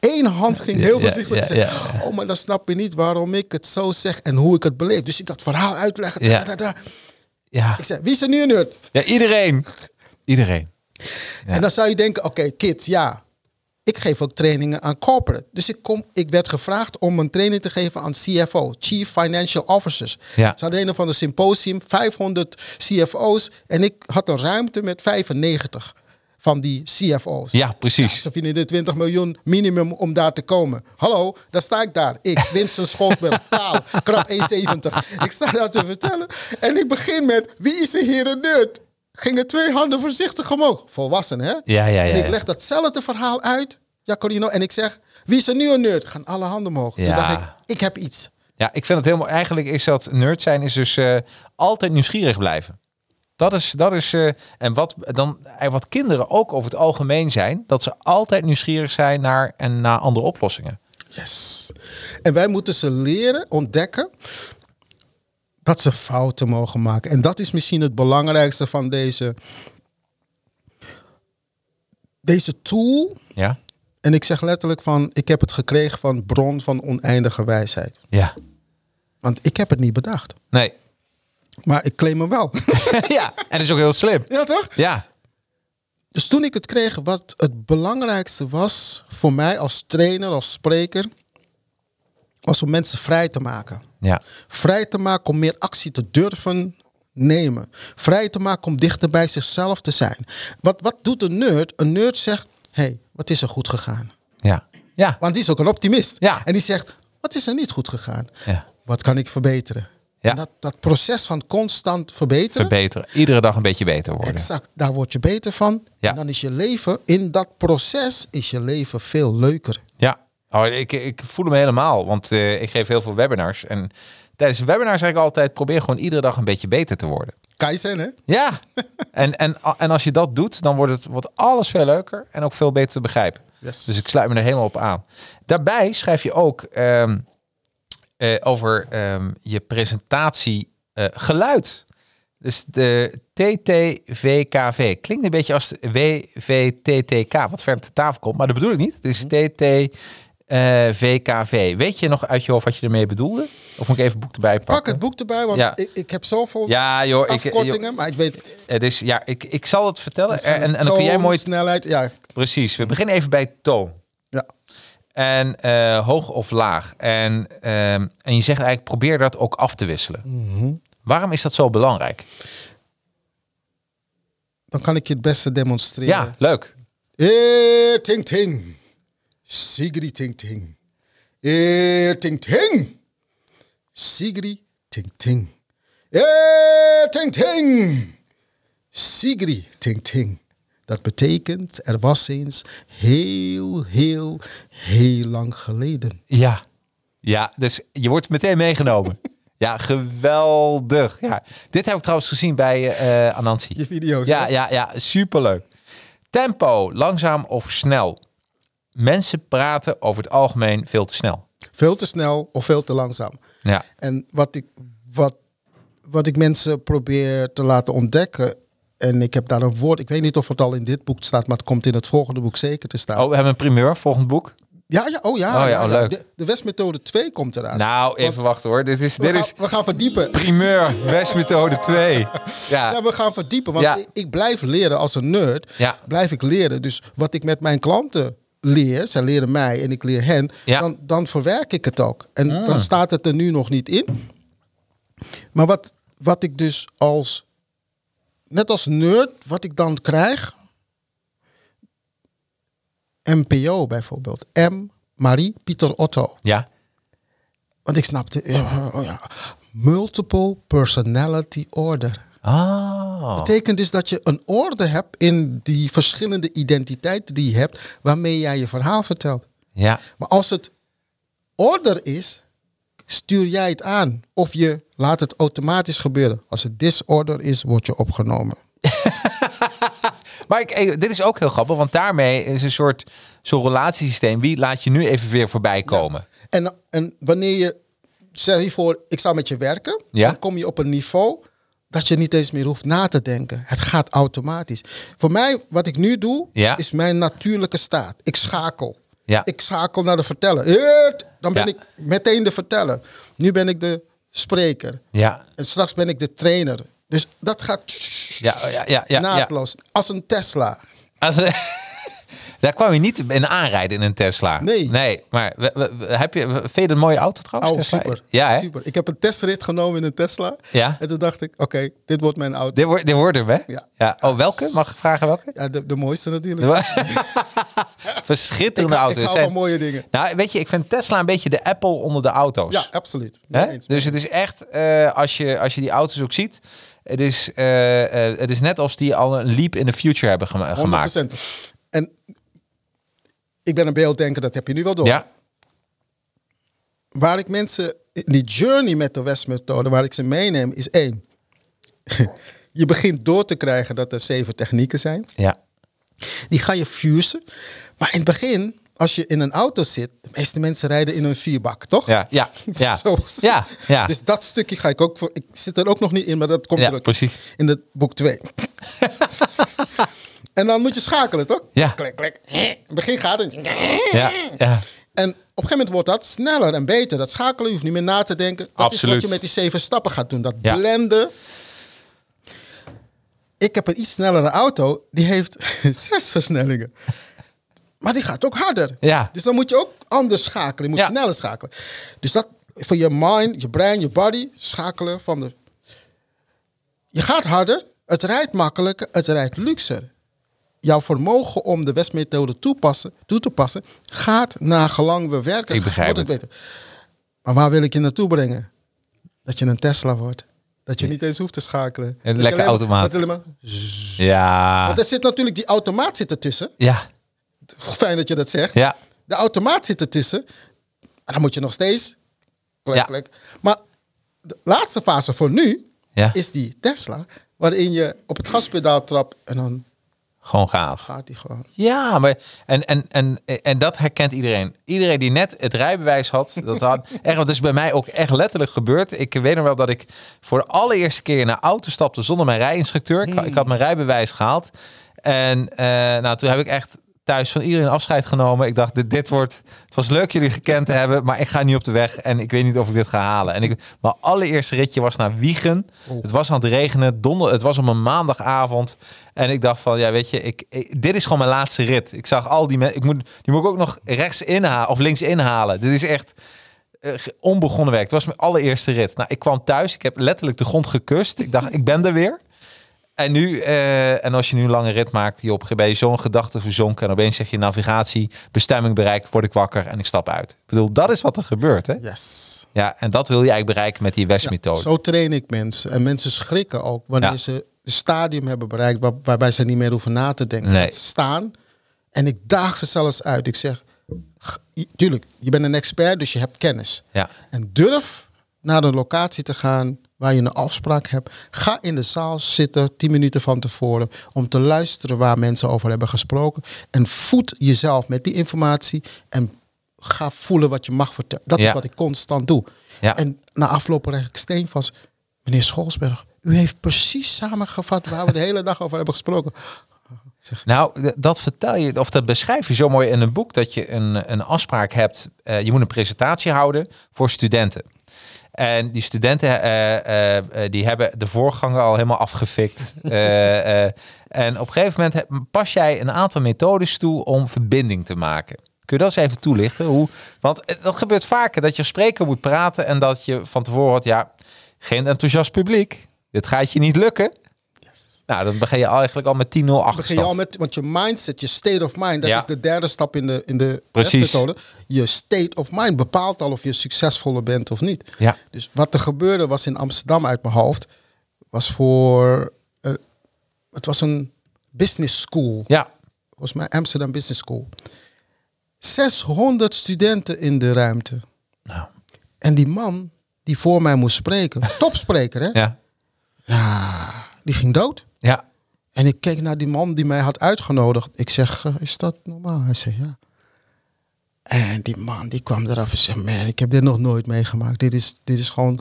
Speaker 3: Eén hand ging heel voorzichtig.
Speaker 1: ja,
Speaker 3: Ik zeg,
Speaker 1: ja, ja.
Speaker 3: Oh, maar dan snap je niet waarom ik het zo zeg en hoe ik het beleef. Dus ik dat verhaal uitleggen.
Speaker 1: Ja.
Speaker 3: da, da, da.
Speaker 1: Ja,
Speaker 3: Ik zeg, wie is er nu een nerd?
Speaker 1: ja iedereen. Iedereen. Ja.
Speaker 3: En dan zou je denken, oké, kids, ja. Ik geef ook trainingen aan corporate. Dus ik, kom, ik werd gevraagd om een training te geven aan CFO, Chief Financial Officers.
Speaker 1: Ja.
Speaker 3: Ze hadden een van de symposium, 500 CFO's. En ik had een ruimte met 95 van die CFO's.
Speaker 1: Ja, precies.
Speaker 3: Ze vinden de 20 miljoen minimum om daar te komen. Hallo, daar sta ik daar. Ik, Winston Schofberg, taal, krap 1,70. Ik sta daar te vertellen. En ik begin met, wie is er hier een nerd? Gingen twee handen voorzichtig omhoog. Volwassen, hè?
Speaker 1: Ja, ja, ja,
Speaker 3: En ik leg datzelfde verhaal uit, Jacolino. En ik zeg, wie is er nu een nerd? Gaan alle handen omhoog.
Speaker 1: Ja.
Speaker 3: Toen dacht ik, ik heb iets.
Speaker 1: Ja, ik vind het helemaal. Eigenlijk is dat nerd zijn, is dus eh, altijd nieuwsgierig blijven. Dat is, dat is eh, en wat dan eh, wat kinderen ook over het algemeen zijn, dat ze altijd nieuwsgierig zijn naar en naar andere oplossingen.
Speaker 3: Yes. En wij moeten ze leren ontdekken dat ze fouten mogen maken. En dat is misschien het belangrijkste van deze, deze tool.
Speaker 1: Ja,
Speaker 3: En ik zeg letterlijk van, ik heb het gekregen van bron van oneindige wijsheid.
Speaker 1: ja,
Speaker 3: Want ik heb het niet bedacht.
Speaker 1: nee,
Speaker 3: Maar ik claim hem wel.
Speaker 1: ja, en dat is ook heel slim.
Speaker 3: ja, toch?
Speaker 1: Ja,
Speaker 3: Dus toen ik het kreeg, wat het belangrijkste was voor mij als trainer, als spreker, was om mensen vrij te maken.
Speaker 1: ja,
Speaker 3: Vrij te maken om meer actie te durven nemen. Vrij te maken om dichter bij zichzelf te zijn. Wat, wat doet een nerd? Een nerd zegt, hey, wat is er goed gegaan?
Speaker 1: ja, ja,
Speaker 3: Want die is ook een optimist.
Speaker 1: Ja.
Speaker 3: En die zegt, wat is er niet goed gegaan?
Speaker 1: ja.
Speaker 3: Wat kan ik verbeteren?
Speaker 1: Ja.
Speaker 3: En dat, dat proces van constant verbeteren,
Speaker 1: Verbeteren. Iedere dag een beetje beter worden.
Speaker 3: exact, daar word je beter van.
Speaker 1: Ja.
Speaker 3: En dan is je leven, in dat proces is je leven veel leuker.
Speaker 1: Ja, oh, ik, ik voel hem helemaal, want eh, ik geef heel veel webinars. En tijdens de webinar zeg ik altijd, probeer gewoon iedere dag een beetje beter te worden.
Speaker 3: Kaizen, hè?
Speaker 1: Ja, en, en, en als je dat doet, dan wordt, het, wordt alles veel leuker en ook veel beter te begrijpen.
Speaker 3: Yes.
Speaker 1: Dus ik sluit me er helemaal op aan. Daarbij schrijf je ook ehm, eh, over ehm, je presentatie eh, geluid. Dus de TTVKV. Klinkt een beetje als WVTTK, wat verder te tafel komt. Maar dat bedoel ik niet. Het is TTVKV. Weet je nog uit je hoofd wat je ermee bedoelde? Of moet ik even het boek erbij pakken?
Speaker 3: Pak het boek erbij, want
Speaker 1: Ja.
Speaker 3: ik, ik heb zoveel
Speaker 1: Ja, joh. Ik,
Speaker 3: afkortingen,
Speaker 1: joh,
Speaker 3: maar ik weet het.
Speaker 1: het is, ja, ik, ik zal het vertellen. En, en dan kun jij mooi...
Speaker 3: snelheid, ja.
Speaker 1: Precies. We beginnen even bij toon.
Speaker 3: ja.
Speaker 1: En eh, hoog of laag. En, ehm, en je zegt eigenlijk, probeer dat ook af te wisselen.
Speaker 3: Mhm.
Speaker 1: Waarom is dat zo belangrijk?
Speaker 3: Dan kan ik je het beste demonstreren.
Speaker 1: Ja, leuk.
Speaker 3: Eh, ting ting. Sigrid ting ting. Eh, ting ting. Sigrid ting ting. Eh, ting ting. Sigrid ting ting. Dat betekent, er was eens heel, heel, heel lang geleden.
Speaker 1: Ja. Ja, dus je wordt meteen meegenomen. Ja, geweldig. Ja. Dit heb ik trouwens gezien bij eh Anansi.
Speaker 3: Je video's.
Speaker 1: Ja,
Speaker 3: hè?
Speaker 1: ja, ja, superleuk. Tempo, langzaam of snel? Mensen praten over het algemeen veel te snel.
Speaker 3: Veel te snel of veel te langzaam.
Speaker 1: Ja,
Speaker 3: En wat ik, wat, wat ik mensen probeer te laten ontdekken. En ik heb daar een woord. Ik weet niet of het al in dit boek staat, maar het komt in het volgende boek zeker te staan.
Speaker 1: oh, we hebben een primeur, volgend boek.
Speaker 3: Ja, ja, oh ja.
Speaker 1: Oh ja, oh, leuk.
Speaker 3: De, de Westmethode 2 komt eraan.
Speaker 1: Nou, even wachten hoor. Dit is,
Speaker 3: we,
Speaker 1: dit
Speaker 3: gaan,
Speaker 1: is
Speaker 3: we gaan verdiepen.
Speaker 1: primeur, Westmethode 2. Ja,
Speaker 3: Ja, we gaan verdiepen. Want ik, ik blijf leren als een nerd.
Speaker 1: Ja.
Speaker 3: Blijf ik leren. Dus wat ik met mijn klanten leer, zij leren mij en ik leer hen,
Speaker 1: Ja. Ah.
Speaker 3: dan, dan verwerk ik het ook. En dan staat het er nu nog niet in. Maar wat, wat ik dus als, net als nerd, wat ik dan krijg, MPO bijvoorbeeld, M, Marie, Pieter Otto.
Speaker 1: ja.
Speaker 3: Want ik snapte, ja, oh ja, multiple personality order.
Speaker 1: Oh.
Speaker 3: betekent dus dat je een orde hebt in die verschillende identiteiten die je hebt, waarmee jij je verhaal vertelt.
Speaker 1: Ja,
Speaker 3: Maar als het order is, stuur jij het aan. Of je laat het automatisch gebeuren. Als het disorder is, word je opgenomen.
Speaker 1: maar ik, dit is ook heel grappig, want daarmee is een soort zo'n relatiesysteem. Wie laat je nu even weer voorbij komen?
Speaker 3: En, en wanneer je, stel je voor, ik zou met je werken,
Speaker 1: Ja.
Speaker 3: dan kom je op een niveau dat je niet eens meer hoeft na te denken. Het gaat automatisch. Voor mij, wat ik nu doe,
Speaker 1: Ja.
Speaker 3: is mijn natuurlijke staat. Ik schakel.
Speaker 1: Ja.
Speaker 3: Ik schakel naar de verteller. Dan ben
Speaker 1: Ja.
Speaker 3: ik meteen de verteller. Nu ben ik de spreker.
Speaker 1: Ja,
Speaker 3: En straks ben ik de trainer. Dus dat gaat
Speaker 1: ja, ja, ja. ja, ja.
Speaker 3: naadloos. Als een Tesla.
Speaker 1: Als, daar kwam je niet in aanrijden in een Tesla.
Speaker 3: Nee.
Speaker 1: Nee, maar we- we- we- heb je, vind je een mooie auto trouwens?
Speaker 3: Oh,
Speaker 1: Tesla?
Speaker 3: super.
Speaker 1: Ja, hè?
Speaker 3: super. Ik heb een testrit genomen in een Tesla.
Speaker 1: Ja.
Speaker 3: En toen dacht ik, oké, dit wordt mijn auto.
Speaker 1: Dit wordt, dit wordt hem, hè?
Speaker 3: Ja.
Speaker 1: Oh, welke? Mag ik vragen welke?
Speaker 3: Ja, de, de mooiste natuurlijk.
Speaker 1: Verschitterende
Speaker 3: ik, hou-
Speaker 1: auto.
Speaker 3: ik hou van mooie dingen.
Speaker 1: Nou, weet je, ik vind Tesla een beetje de Apple onder de auto's.
Speaker 3: Ja, absoluut. Eens.
Speaker 1: Dus het is echt, eh, als, je, als je die auto's ook ziet, het is, eh, eh, het is net als die al een leap in the future hebben gema- gemaakt.
Speaker 3: 100%. En ik ben een beelddenker, dat heb je nu wel door.
Speaker 1: Ja,
Speaker 3: Waar ik mensen, die journey met de West-methode, waar ik ze meeneem, is één. je begint door te krijgen dat er zeven technieken zijn.
Speaker 1: ja,
Speaker 3: Die ga je fusen. Maar in het begin, als je in een auto zit, de meeste mensen rijden in een vierbak, toch?
Speaker 1: ja, ja, ja.
Speaker 3: Zo.
Speaker 1: ja, ja.
Speaker 3: Dus dat stukje ga ik ook voor. Ik zit er ook nog niet in, maar dat komt
Speaker 1: Ja,
Speaker 3: er ook
Speaker 1: precies.
Speaker 3: in het boek 2. en dan moet je schakelen, toch?
Speaker 1: Ja.
Speaker 3: Klik, klik. In het begin gaat het.
Speaker 1: ja, ja.
Speaker 3: En op een gegeven moment wordt dat sneller en beter. Dat schakelen, je hoeft niet meer na te denken. Dat is
Speaker 1: Absoluut.
Speaker 3: wat je met die zeven stappen gaat doen. Dat
Speaker 1: Ja.
Speaker 3: blenden. Ik heb een iets snellere auto. Die heeft zes versnellingen. Maar die gaat ook harder.
Speaker 1: Ja.
Speaker 3: Dus dan moet je ook anders schakelen. Je moet
Speaker 1: Ja.
Speaker 3: sneller schakelen. Dus dat voor je mind, je brein, je body. Schakelen van de... Je gaat harder. Het rijdt makkelijker. Het rijdt luxer. Jouw vermogen om de Westmethode toepassen, toe te passen... gaat naar gelang we werken.
Speaker 1: Ik begrijp
Speaker 3: wordt
Speaker 1: het.
Speaker 3: beter. Maar waar wil ik je naartoe brengen? Dat je een Tesla wordt. Dat je niet eens hoeft te schakelen. Je
Speaker 1: lekker automaat.
Speaker 3: maar-
Speaker 1: Ja,
Speaker 3: Want er zit natuurlijk die automaat zit ertussen.
Speaker 1: ja,
Speaker 3: Fijn dat je dat zegt.
Speaker 1: ja.
Speaker 3: De automaat zit ertussen. En dan moet je nog steeds.
Speaker 1: Ja.
Speaker 3: Maar de laatste fase voor nu is die Tesla. waarin je op het gaspedaal trapt en dan
Speaker 1: Gewoon gaaf.
Speaker 3: gaat hij gewoon.
Speaker 1: Ja, maar en, en, en, en dat herkent iedereen. Iedereen die net het rijbewijs had, dat had echt, dat is bij mij ook echt letterlijk gebeurd. Ik weet nog wel dat ik voor de allereerste keer een auto stapte zonder mijn rijinstructeur. Ik, ik had mijn rijbewijs gehaald. En eh, nou, toen heb ik echt thuis van iedereen afscheid genomen. Ik dacht, dit, dit wordt... Het was leuk jullie gekend te hebben, maar ik ga nu op de weg en ik weet niet of ik dit ga halen. En ik, mijn allereerste ritje was naar Wiegen. Het was aan het regenen. Donder, het was op een maandagavond. En ik dacht van, ja, weet je, ik, ik- dit is gewoon mijn laatste rit. Ik zag al die mensen... Ik moet, die moet ik ook nog rechts inhalen of links inhalen. Dit is echt eh, onbegonnen werk. Het was mijn allereerste rit. Nou, ik kwam thuis. Ik heb letterlijk de grond gekust. Ik dacht, ik ben er weer. En nu, eh, en als je nu een lange rit maakt, je op ben je zo'n gedachte verzonken en opeens zeg je navigatie, bestemming bereikt, word ik wakker en ik stap uit. Ik bedoel, dat is wat er gebeurt, hè?
Speaker 3: Yes.
Speaker 1: Ja, en dat wil je eigenlijk bereiken met die West-methode.
Speaker 3: Zo train ik mensen. En mensen schrikken ook wanneer
Speaker 1: Ja.
Speaker 3: ze een stadium hebben bereikt waar- waarbij ze niet meer hoeven na te denken.
Speaker 1: Nee.
Speaker 3: Ze staan en ik daag ze zelfs uit. Ik zeg, tuurlijk, je bent een expert, dus je hebt kennis.
Speaker 1: Ja.
Speaker 3: En durf naar een locatie te gaan waar je een afspraak hebt. Ga in de zaal zitten, 10 minuten van tevoren, om te luisteren waar mensen over hebben gesproken. En voed jezelf met die informatie en ga voelen wat je mag vertellen. Dat
Speaker 1: Ja.
Speaker 3: is wat ik constant doe.
Speaker 1: Ja.
Speaker 3: En na afloop leg ik steen vast. Meneer Scholsberg, u heeft precies samengevat waar we de hele dag over hebben gesproken.
Speaker 1: Nou, dat vertel je, of dat beschrijf je zo mooi in een boek, dat je een, een afspraak hebt. eh, je moet een presentatie houden voor studenten. En die studenten eh, eh, eh, die hebben de voorganger al helemaal afgefikt. En op een gegeven moment pas jij een aantal methodes toe om verbinding te maken. Kun je dat eens even toelichten? Hoe, want dat gebeurt vaker, dat je spreker moet praten en dat je van tevoren hoort, ja, geen enthousiast publiek. Dit gaat je niet lukken. Nou, dan begin je eigenlijk al met 10-0
Speaker 3: Begin je
Speaker 1: achterstand.
Speaker 3: al met, want je mindset, je state of mind, dat
Speaker 1: Ja.
Speaker 3: is de derde stap in de, in de
Speaker 1: Precies.
Speaker 3: methode. Je state of mind bepaalt al of je succesvoller bent of niet.
Speaker 1: Ja.
Speaker 3: Dus wat er gebeurde was in Amsterdam uit mijn hoofd, was voor, eh, het was een business school.
Speaker 1: Ja,
Speaker 3: volgens mij Amsterdam Business School. 600 studenten in de ruimte.
Speaker 1: nou,
Speaker 3: En die man die voor mij moest spreken, topspreker hè,
Speaker 1: ja,
Speaker 3: die ging dood.
Speaker 1: Ja.
Speaker 3: En ik keek naar die man die mij had uitgenodigd. Ik zeg, eh, is dat normaal? Hij zei, ja. En die man die kwam eraf en zei, man, ik heb dit nog nooit meegemaakt. Dit is, dit is gewoon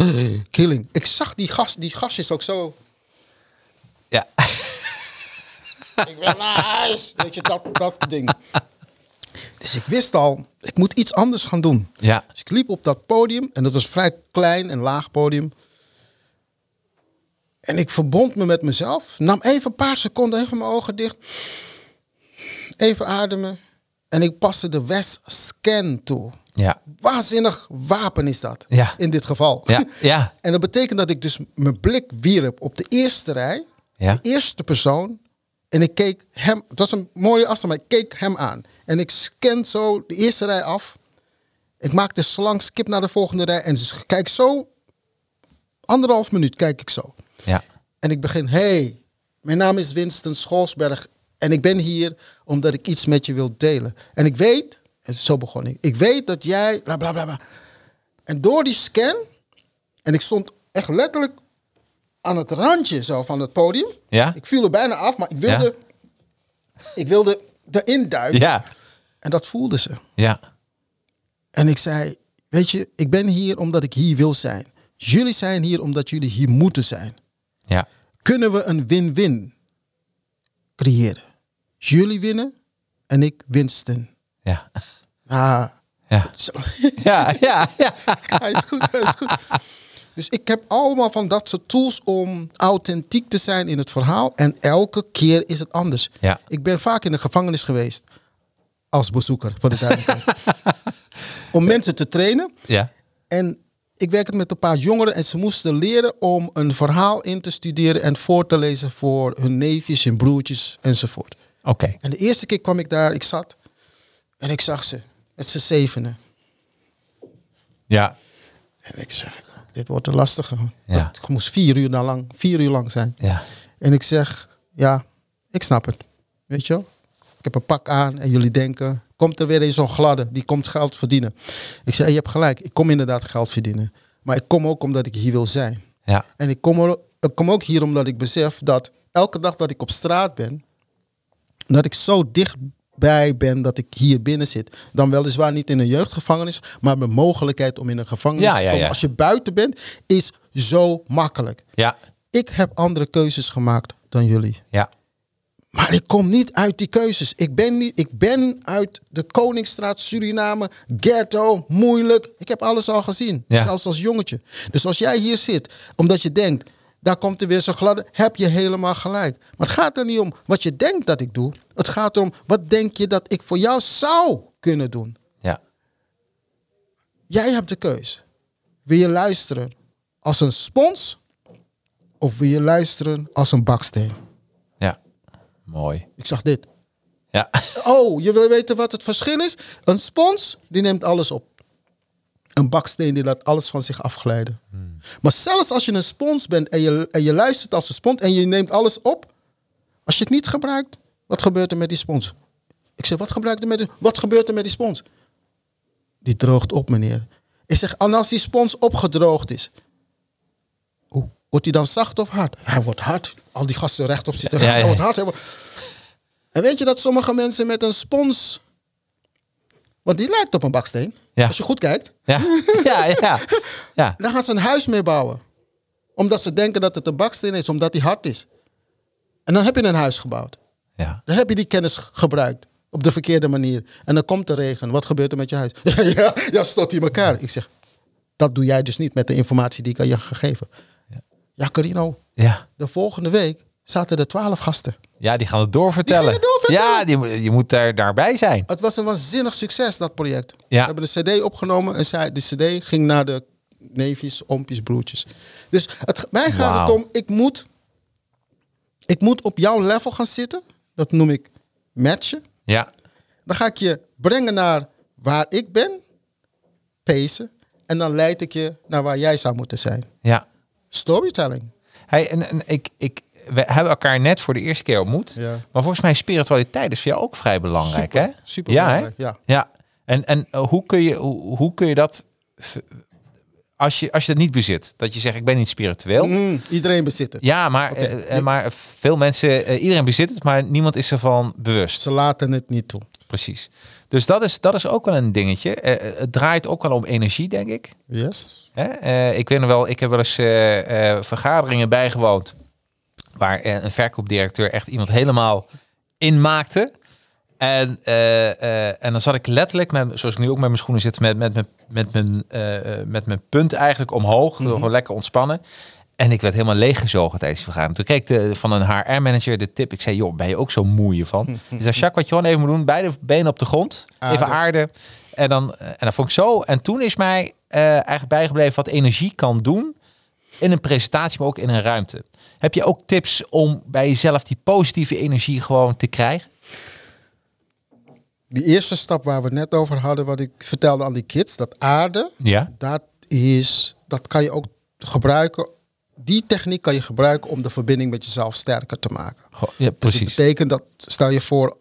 Speaker 3: killing. Ik zag die gast, die gastjes ook zo.
Speaker 1: Ja,
Speaker 3: Ik wil naar huis. Weet je, dat, dat ding. Dus ik wist al, ik moet iets anders gaan doen.
Speaker 1: ja,
Speaker 3: Dus ik liep op dat podium en dat was vrij klein en laag podium. En ik verbond me met mezelf. Nam even een paar seconden, even mijn ogen dicht. Even ademen. En ik paste de West Scan toe.
Speaker 1: ja,
Speaker 3: Waanzinnig wapen is dat.
Speaker 1: Ja.
Speaker 3: In dit geval.
Speaker 1: ja, ja,
Speaker 3: En dat betekent dat ik dus mijn blik wierp op de eerste rij.
Speaker 1: Ja.
Speaker 3: De eerste persoon. En ik keek hem. Het was een mooie afstand, maar ik keek hem aan. En ik scan zo de eerste rij af. Ik maak de slang skip naar de volgende rij. En dus kijk zo. Anderhalf minuut kijk ik zo.
Speaker 1: Ja,
Speaker 3: En ik begin. Hey, mijn naam is Winston Scholsberg. En ik ben hier omdat ik iets met je wil delen. En ik weet. En zo begon ik. Ik weet dat jij. Bla bla bla. bla. En door die scan. En ik stond echt letterlijk aan het randje zo van het podium.
Speaker 1: Ja?
Speaker 3: Ik viel er bijna af, maar ik wilde, ik wilde erin duiken.
Speaker 1: ja,
Speaker 3: En dat voelde ze.
Speaker 1: ja,
Speaker 3: En ik zei, weet je, ik ben hier omdat ik hier wil zijn. Jullie zijn hier omdat jullie hier moeten zijn.
Speaker 1: Ja,
Speaker 3: Kunnen we een win-win creëren? Jullie winnen en ik winsten.
Speaker 1: ja,
Speaker 3: Ah,
Speaker 1: ja,
Speaker 3: zo.
Speaker 1: ja, ja, ja,
Speaker 3: hij is goed, hij is goed. Dus ik heb allemaal van dat soort tools om authentiek te zijn in het verhaal. En elke keer is het anders.
Speaker 1: Ja.
Speaker 3: Ik ben vaak in de gevangenis geweest. Als bezoeker, voor de duidelijkheid. om mensen te trainen.
Speaker 1: ja,
Speaker 3: En ik werkte met een paar jongeren en ze moesten leren om een verhaal in te studeren en voor te lezen voor hun neefjes en broertjes enzovoort.
Speaker 1: oké,
Speaker 3: En de eerste keer kwam ik daar, ik zat en ik zag ze met z'n zevenen.
Speaker 1: ja,
Speaker 3: En ik zeg, dit wordt een lastige.
Speaker 1: Ja.
Speaker 3: Het moest vier uur lang, vier uur lang zijn.
Speaker 1: ja,
Speaker 3: En ik zeg, ja, ik snap het. Weet je wel? Ik heb een pak aan en jullie denken, komt er weer een zo'n gladde, die komt geld verdienen. Ik zeg, je hebt gelijk, ik kom inderdaad geld verdienen. Maar ik kom ook omdat ik hier wil zijn.
Speaker 1: ja,
Speaker 3: En ik kom er ik kom ook hier omdat ik besef dat elke dag dat ik op straat ben, dat ik zo dichtbij ben dat ik hier binnen zit. Dan weliswaar niet in een jeugdgevangenis, maar de mogelijkheid om in een gevangenis
Speaker 1: Ja,
Speaker 3: te komen.
Speaker 1: ja.
Speaker 3: Als je buiten bent, is zo makkelijk.
Speaker 1: Ja,
Speaker 3: Ik heb andere keuzes gemaakt dan jullie.
Speaker 1: ja,
Speaker 3: Maar ik kom niet uit die keuzes. Ik ben, niet, ik ben uit de Koningsstraat, Suriname, ghetto, moeilijk. Ik heb alles al gezien,
Speaker 1: Ja.
Speaker 3: zelfs als jongetje. Dus als jij hier zit, omdat je denkt, daar komt er weer zo'n gladde, heb je helemaal gelijk. Maar het gaat er niet om wat je denkt dat ik doe. Het gaat erom, wat denk je dat ik voor jou zou kunnen doen?
Speaker 1: ja.
Speaker 3: Jij hebt de keus. Wil je luisteren als een spons of wil je luisteren als een baksteen?
Speaker 1: Mooi.
Speaker 3: Ik zag dit.
Speaker 1: Ja,
Speaker 3: Oh, je wil weten wat het verschil is? Een spons, die neemt alles op. Een baksteen, die laat alles van zich afglijden. Maar zelfs als je een spons bent en je, en je luistert als een spons en je neemt alles op. Als je het niet gebruikt, wat gebeurt er met die spons? Ik zeg, wat, gebruikt er met die, wat gebeurt er met die spons? Die droogt op, meneer. Ik zeg, en als die spons opgedroogd is, wordt hij dan zacht of hard? Hij wordt hard. Al die gasten rechtop zitten.
Speaker 1: Ja, ja,
Speaker 3: Hij
Speaker 1: ja.
Speaker 3: wordt hard. Hij wordt... En weet je dat sommige mensen met een spons... Want die lijkt op een baksteen.
Speaker 1: Ja.
Speaker 3: Als je goed kijkt.
Speaker 1: ja, ja, ja. ja.
Speaker 3: Dan gaan ze een huis mee bouwen. Omdat ze denken dat het een baksteen is. Omdat die hard is. En dan heb je een huis gebouwd.
Speaker 1: ja.
Speaker 3: Dan heb je die kennis gebruikt. Op de verkeerde manier. En dan komt de regen. Wat gebeurt er met je huis? ja, ja, stot hij elkaar. Ik zeg, dat doe jij dus niet met de informatie die ik aan je heb gegeven. Ja, Carino.
Speaker 1: ja.
Speaker 3: De volgende week zaten er twaalf gasten.
Speaker 1: Ja, die gaan het doorvertellen.
Speaker 3: Die gaan het doorvertellen.
Speaker 1: Ja, die, je moet daar, daarbij zijn.
Speaker 3: Het was een waanzinnig succes, dat project.
Speaker 1: Ja.
Speaker 3: We hebben een cd opgenomen en zij, de cd ging naar de neefjes, oompjes, broertjes. Dus het, mij gaat het om, ik moet, ik moet op jouw level gaan zitten. Dat noem ik matchen.
Speaker 1: Ja,
Speaker 3: Dan ga ik je brengen naar waar ik ben, pacen. En dan leid ik je naar waar jij zou moeten zijn.
Speaker 1: ja.
Speaker 3: Storytelling.
Speaker 1: Hey, en, en ik, ik, we hebben elkaar net voor de eerste keer ontmoet.
Speaker 3: Ja.
Speaker 1: Maar volgens mij spiritualiteit is voor jou ook vrij belangrijk,
Speaker 3: Super,
Speaker 1: hè?
Speaker 3: super
Speaker 1: ja, hè?
Speaker 3: belangrijk, ja.
Speaker 1: ja. En, en eh, hoe, kun je, hoe, hoe kun je dat... Als je, als je dat niet bezit, dat je zegt ik ben niet spiritueel.
Speaker 3: Mm, iedereen bezit het.
Speaker 1: Ja, maar, eh, eh, maar veel mensen, eh, iedereen bezit het, maar niemand is ervan bewust.
Speaker 3: Ze laten het niet toe.
Speaker 1: Precies. Dus dat is, dat is ook wel een dingetje. Eh, eh, het draait ook wel om energie, denk ik.
Speaker 3: Yes.
Speaker 1: Eh, ik weet nog wel, ik heb wel eens vergaderingen bijgewoond. Waar een verkoopdirecteur echt iemand helemaal inmaakte. En, en dan zat ik letterlijk, met, zoals ik nu ook met mijn schoenen zit, met, met, met, met, mijn, met mijn punt eigenlijk omhoog. Gewoon lekker ontspannen. En ik werd helemaal leeggezogen tijdens die vergadering. Toen kreeg ik de, van een HR-manager de tip. Ik zei, joh, ben je ook zo moe hiervan? Hij zei, Jacques, wat je gewoon even moet doen, beide benen op de grond. Even
Speaker 3: Aarde.
Speaker 1: aarde. En, dan, en dat vond ik zo. En toen is mij eh, eigenlijk bijgebleven wat energie kan doen. In een presentatie, maar ook in een ruimte. Heb je ook tips om bij jezelf die positieve energie gewoon te krijgen?
Speaker 3: Die eerste stap waar we net over hadden, wat ik vertelde aan die kids, dat aarde,
Speaker 1: Ja.
Speaker 3: dat is, dat kan je ook gebruiken. Die techniek kan je gebruiken om de verbinding met jezelf sterker te maken.
Speaker 1: Goh, ja,
Speaker 3: Dus
Speaker 1: precies.
Speaker 3: dat betekent dat, stel je voor,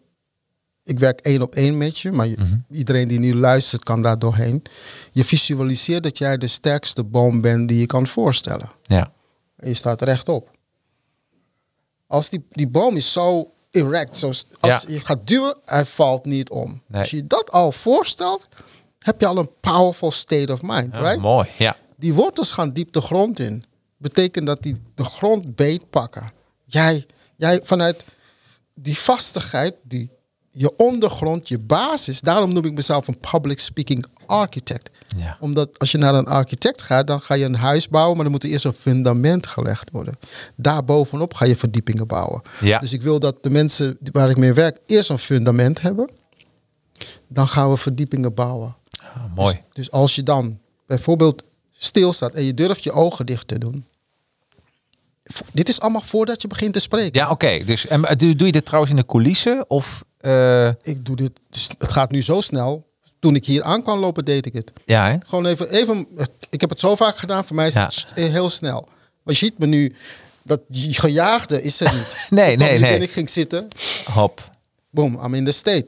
Speaker 3: ik werk één op één met je, maar je-
Speaker 1: Mhm.
Speaker 3: iedereen die nu luistert kan daar doorheen. Je visualiseert dat jij de sterkste boom bent die je kan voorstellen.
Speaker 1: Ja.
Speaker 3: En je staat rechtop. Als die, die boom is zo erect, zo, als
Speaker 1: Ja.
Speaker 3: je gaat duwen, hij valt niet om.
Speaker 1: Nee.
Speaker 3: Als je dat al voorstelt, heb je al een powerful state of mind,
Speaker 1: Ja,
Speaker 3: right?
Speaker 1: Mooi. Ja.
Speaker 3: Die wortels gaan diep de grond in. Betekent dat die de grond beetpakken. Jij, jij vanuit die vastigheid, die, je ondergrond, je basis. Daarom noem ik mezelf een public speaking architect.
Speaker 1: Ja.
Speaker 3: Omdat als je naar een architect gaat, dan ga je een huis bouwen, maar dan moet er eerst een fundament gelegd worden. Daarbovenop ga je verdiepingen bouwen.
Speaker 1: Ja.
Speaker 3: Dus ik wil dat de mensen waar ik mee werk eerst een fundament hebben. Dan gaan we verdiepingen bouwen.
Speaker 1: Ah, mooi.
Speaker 3: Dus als je dan bijvoorbeeld stilstaat en je durft je ogen dicht te doen. Dit is allemaal voordat je begint te spreken.
Speaker 1: Ja, oké. Dus en eh, doe, doe je dit trouwens in de coulissen? Of eh,
Speaker 3: Ik doe dit, dus het gaat nu zo snel. Toen ik hier aan kwam lopen, deed ik het.
Speaker 1: ja, hè?
Speaker 3: Gewoon even, even, ik heb het zo vaak gedaan, voor mij is het st- heel snel. Maar je ziet me nu, dat die gejaagde is er niet.
Speaker 1: Nee, nee, nee.
Speaker 3: binnen, Ik ging zitten,
Speaker 1: Hop.
Speaker 3: boom, I'm in the state.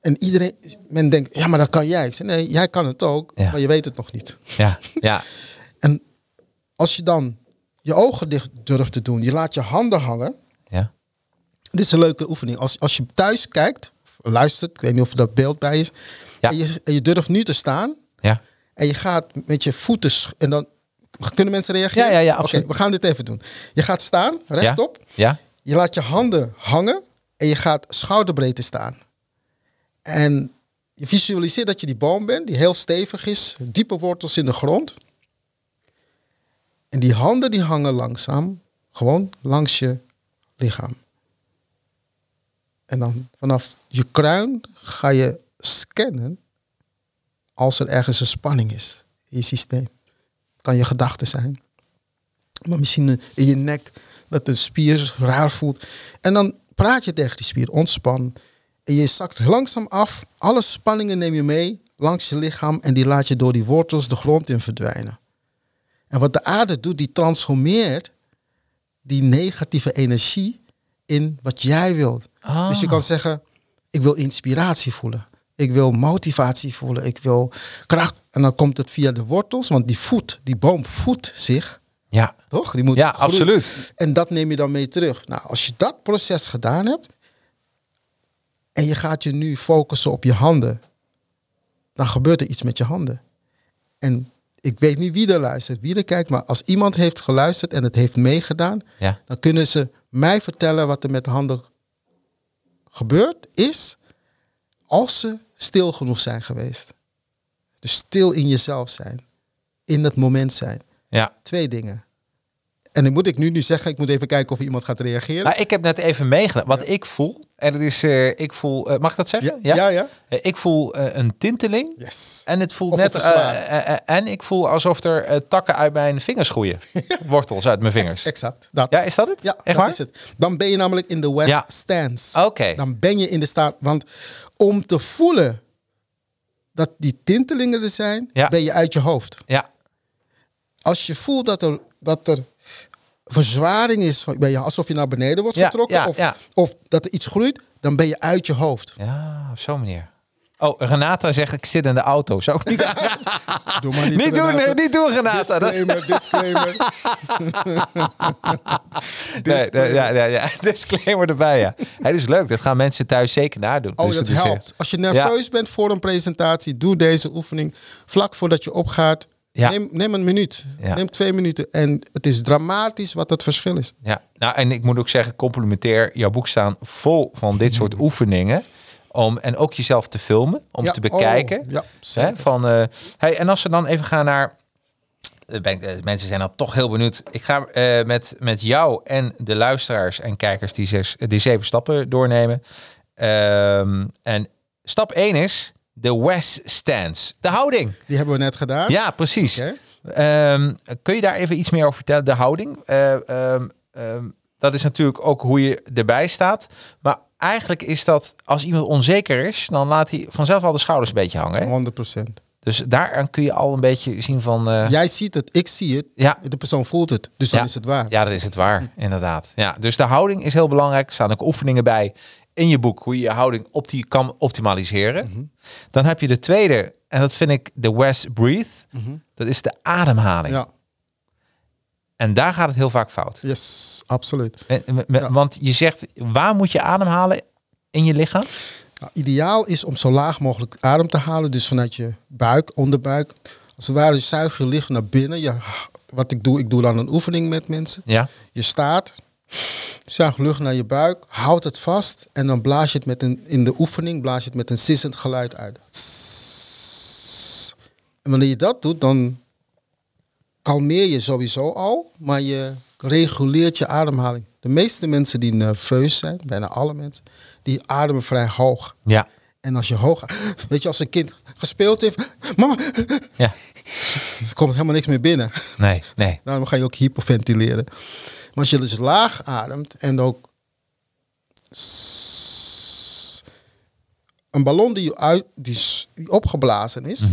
Speaker 3: En iedereen, men denkt, ja, maar dat kan jij. Ik zeg, nee, jij kan het ook,
Speaker 1: Ja.
Speaker 3: maar je weet het nog niet.
Speaker 1: Ja, ja,
Speaker 3: En als je dan je ogen dicht durft te doen. Je laat je handen hangen.
Speaker 1: Ja.
Speaker 3: Dit is een leuke oefening. Als, als je thuis kijkt, luistert, ik weet niet of er dat beeld bij is.
Speaker 1: Ja.
Speaker 3: En, je, en je durft nu te staan.
Speaker 1: Ja.
Speaker 3: En je gaat met je voeten. En dan kunnen mensen reageren?
Speaker 1: Ja, ja, ja,
Speaker 3: Oké,
Speaker 1: absoluut.
Speaker 3: we gaan dit even doen. Je gaat staan, rechtop.
Speaker 1: Ja.
Speaker 3: Je laat je handen hangen. En je gaat schouderbreedte staan. En je visualiseert dat je die boom bent, die heel stevig is. Diepe wortels in de grond. En die handen die hangen langzaam. Gewoon langs je lichaam. En dan vanaf je kruin ga je scannen als er ergens een spanning is in je systeem. Kan je gedachten zijn. Maar misschien in je nek dat een spier raar voelt. En dan praat je tegen die spier, ontspan. En je zakt langzaam af. Alle spanningen neem je mee langs je lichaam en die laat je door die wortels de grond in verdwijnen. En wat de aarde doet, die transformeert die negatieve energie in wat jij wilt.
Speaker 1: Ah.
Speaker 3: Dus je kan zeggen, ik wil inspiratie voelen. Ik wil motivatie voelen. Ik wil kracht. En dan komt het via de wortels, want die voet, die boom voedt zich.
Speaker 1: Ja.
Speaker 3: Toch? Die moet
Speaker 1: Ja,
Speaker 3: groeien.
Speaker 1: absoluut.
Speaker 3: En dat neem je dan mee terug. Nou, als je dat proces gedaan hebt en je gaat je nu focussen op je handen, dan gebeurt er iets met je handen. En ik weet niet wie er luistert, wie er kijkt, maar als iemand heeft geluisterd en het heeft meegedaan,
Speaker 1: Ja.
Speaker 3: dan kunnen ze mij vertellen wat er met de handen gebeurd is als ze stil genoeg zijn geweest. Dus stil in jezelf zijn, in het moment zijn.
Speaker 1: Ja.
Speaker 3: Twee dingen. En dan moet ik nu, nu zeggen, ik moet even kijken of iemand gaat reageren.
Speaker 1: Nou, ik heb net even meegedaan. Wat ik voel, en dat is, eh, ik voel, eh, mag ik dat zeggen?
Speaker 3: ja, ja. ja.
Speaker 1: Eh, ik voel een tinteling.
Speaker 3: Yes.
Speaker 1: En het voelt
Speaker 3: Of
Speaker 1: net. en ik voel alsof er takken uit mijn vingers groeien. Wortels uit mijn vingers.
Speaker 3: Exact. Dat.
Speaker 1: Ja, is dat het?
Speaker 3: Ja,
Speaker 1: Echt
Speaker 3: dat
Speaker 1: waar?
Speaker 3: is het. Dan ben je namelijk in de West
Speaker 1: Ja.
Speaker 3: Stance.
Speaker 1: Oké.
Speaker 3: Dan ben je in de staat. Want om te voelen dat die tintelingen er zijn, ben je uit je hoofd.
Speaker 1: Ja.
Speaker 3: Als je voelt dat er, dat er verzwaring is, ben je alsof je naar beneden wordt getrokken,
Speaker 1: ja,
Speaker 3: of,
Speaker 1: ja.
Speaker 3: of dat er iets groeit, dan ben je uit je hoofd.
Speaker 1: Ja, op zo'n manier. Oh, Renata zegt ik zit in de auto. Zou ik niet
Speaker 3: Doe maar niet,
Speaker 1: Niet doen, niet doen, Renata.
Speaker 3: Disclaimer, disclaimer.
Speaker 1: Ja, ja, ja. Disclaimer erbij, ja. Het is leuk. Dat gaan mensen thuis zeker nadoen.
Speaker 3: Oh,
Speaker 1: Dus
Speaker 3: dat helpt. Als je nerveus bent voor een presentatie, doe deze oefening vlak voordat je opgaat.
Speaker 1: Ja.
Speaker 3: Neem, neem een minuut,
Speaker 1: Ja.
Speaker 3: neem twee minuten. En het is dramatisch wat het verschil is.
Speaker 1: Ja, nou en ik moet ook zeggen, complimentair, jouw boek staan vol van dit soort oefeningen. Om, en ook jezelf te filmen, om
Speaker 3: Ja,
Speaker 1: te bekijken.
Speaker 3: oh, ja,
Speaker 1: Hè, van, eh, hey, en als we dan even gaan naar... eh, Ben, ik- eh, mensen zijn dan toch heel benieuwd. Ik ga met, met jou en de luisteraars en kijkers die, zes, die zeven stappen doornemen. Ehm, en stap 1 is de West Stance. De houding.
Speaker 3: Die hebben we net gedaan.
Speaker 1: Ja, precies. Ehm, kun je daar even iets meer over vertellen? De houding. Eh, ehm, ehm, dat is natuurlijk ook hoe je erbij staat. Maar eigenlijk is dat, als iemand onzeker is, dan laat hij vanzelf al de schouders een beetje hangen. Hè?
Speaker 3: 100%.
Speaker 1: Dus daar kun je al een beetje zien van... eh,
Speaker 3: Jij ziet het, ik zie het.
Speaker 1: ja,
Speaker 3: De persoon voelt het. Dus dan
Speaker 1: Ja.
Speaker 3: is het waar.
Speaker 1: ja, dat is het waar, inderdaad. Ja, dus de houding is heel belangrijk. Er staan ook oefeningen bij in je boek, hoe je je houding opti kan optimaliseren. Dan heb je de tweede, en dat vind ik de West Breathe. Dat is de ademhaling.
Speaker 3: Ja,
Speaker 1: En daar gaat het heel vaak fout.
Speaker 3: yes, absoluut.
Speaker 1: En-
Speaker 3: Ja.
Speaker 1: Want je zegt, waar moet je ademhalen in je lichaam?
Speaker 3: Nou, ideaal is om zo laag mogelijk adem te halen. Dus vanuit je buik, onderbuik. Als het ware zuig je lichaam naar binnen. Je, wat ik doe, ik doe dan een oefening met mensen.
Speaker 1: Ja.
Speaker 3: Je staat, zuig lucht naar je buik, houd het vast en dan blaas je het met een, in de oefening blaas je het met een sissend geluid uit. En wanneer je dat doet, dan kalmeer je sowieso al, maar je reguleert je ademhaling. De meeste mensen die nerveus zijn, bijna alle mensen, die ademen vrij hoog.
Speaker 1: Ja.
Speaker 3: En als je hoog, weet je, als een kind gespeeld heeft, mama,
Speaker 1: Ja.
Speaker 3: er komt helemaal niks meer binnen.
Speaker 1: Nee, nee.
Speaker 3: Daarom ga je ook hyperventileren. Maar als je dus laag ademt en ook een ballon die, uit, die, opgeblazen is,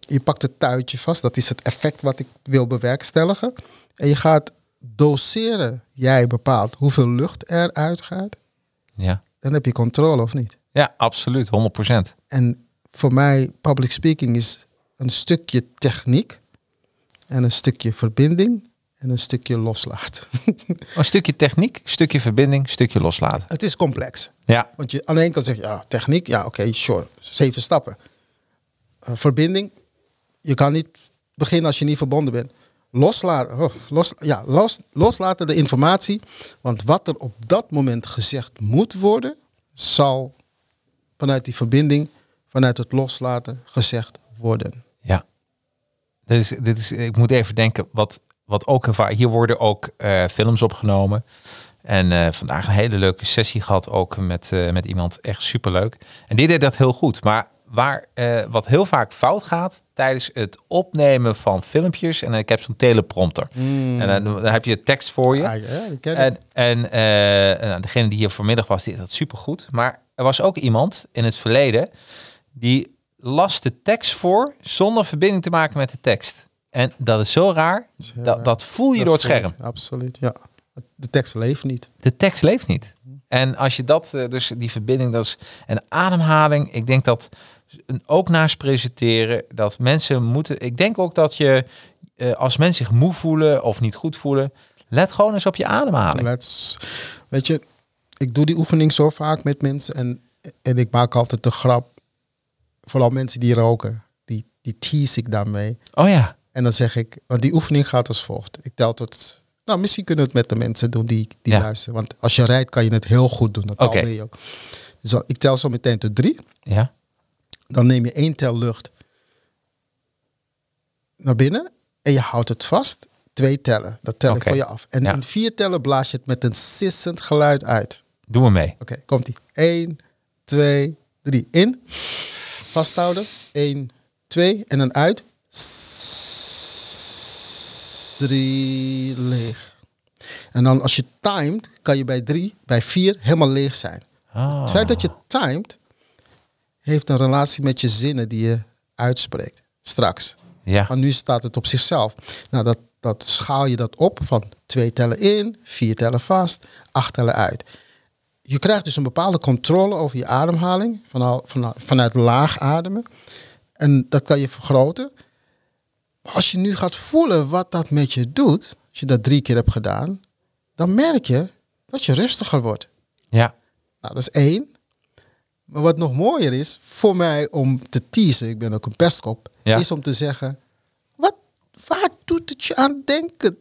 Speaker 3: je pakt het tuitje vast, dat is het effect wat ik wil bewerkstelligen. En je gaat doseren, jij bepaalt hoeveel lucht er uitgaat,
Speaker 1: Ja.
Speaker 3: dan heb je controle of niet.
Speaker 1: Ja, absoluut. 100%.
Speaker 3: En voor mij, public speaking is een stukje techniek en een stukje verbinding en een stukje loslaten.
Speaker 1: Een stukje techniek, een stukje verbinding, een stukje loslaten.
Speaker 3: het is complex.
Speaker 1: Ja,
Speaker 3: Want je aan de ene kant zeg je, ja, techniek, ja, oké, sure, zeven stappen. Eh, verbinding, je kan niet beginnen als je niet verbonden bent. Loslaten, oh, los, ja, los, loslaten de informatie, want wat er op dat moment gezegd moet worden, zal vanuit die verbinding, vanuit het loslaten gezegd worden.
Speaker 1: ja. Dit is, dit is, ik moet even denken, wat, wat ook ervaar. Hier worden ook eh, films opgenomen. En eh, vandaag een hele leuke sessie gehad, ook met, eh, met iemand. Echt superleuk. En die deed dat heel goed. Maar waar, wat heel vaak fout gaat tijdens het opnemen van filmpjes. En ik heb zo'n teleprompter. En dan, dan heb je tekst voor je.
Speaker 3: Ah, ja.
Speaker 1: En, en nou, degene die hier vanmiddag was, die deed dat supergoed. Maar er was ook iemand in het verleden die las de tekst voor zonder verbinding te maken met de tekst. En dat is zo raar. Dat, dat voel je
Speaker 3: Dat
Speaker 1: door het scherm.
Speaker 3: Absoluut, ja. De tekst leeft niet.
Speaker 1: De tekst leeft niet. En als je dat, eh, dus die verbinding, dat is een ademhaling. Ik denk dat ook naast presenteren, dat mensen moeten. Ik denk ook dat je, eh, als mensen zich moe voelen of niet goed voelen, let gewoon eens op je ademhaling.
Speaker 3: Let's, weet je, ik doe die oefening zo vaak met mensen en, en ik maak altijd de grap. Vooral mensen die roken, die, die tease ik daarmee.
Speaker 1: Oh ja,
Speaker 3: En dan zeg ik, want die oefening gaat als volgt. Ik tel tot, nou misschien kunnen we het met de mensen doen die, die
Speaker 1: Ja.
Speaker 3: luisteren. Want als je rijdt kan je het heel goed doen. Dat kalmeer je ook. Dus ik tel zo meteen tot drie.
Speaker 1: ja,
Speaker 3: Dan neem je één tel lucht naar binnen en je houdt het vast. Twee tellen, dat tel ik voor je af. En
Speaker 1: Ja.
Speaker 3: in vier tellen blaas je het met een sissend geluid uit.
Speaker 1: doe maar mee.
Speaker 3: Oké, komt ie. 1, 2, 3. In. Vasthouden. 1, 2. En dan uit. 3 leeg. En dan als je timed, kan je bij 3, bij 4 helemaal leeg zijn.
Speaker 1: Ah.
Speaker 3: Het feit dat je timed, heeft een relatie met je zinnen die je uitspreekt. Straks.
Speaker 1: Ja,
Speaker 3: Maar nu staat het op zichzelf. Nou, dat, dat schaal je dat op van twee tellen in, vier tellen vast, acht tellen uit. Je krijgt dus een bepaalde controle over je ademhaling vanuit, vanuit laag ademen. En dat kan je vergroten. Als je nu gaat voelen wat dat met je doet, als je dat drie keer hebt gedaan, dan merk je dat je rustiger wordt.
Speaker 1: ja,
Speaker 3: Nou, dat is één. Maar wat nog mooier is, voor mij om te teasen, ik ben ook een pestkop,
Speaker 1: Ja.
Speaker 3: is om te zeggen, wat, waar doet het je aan denken?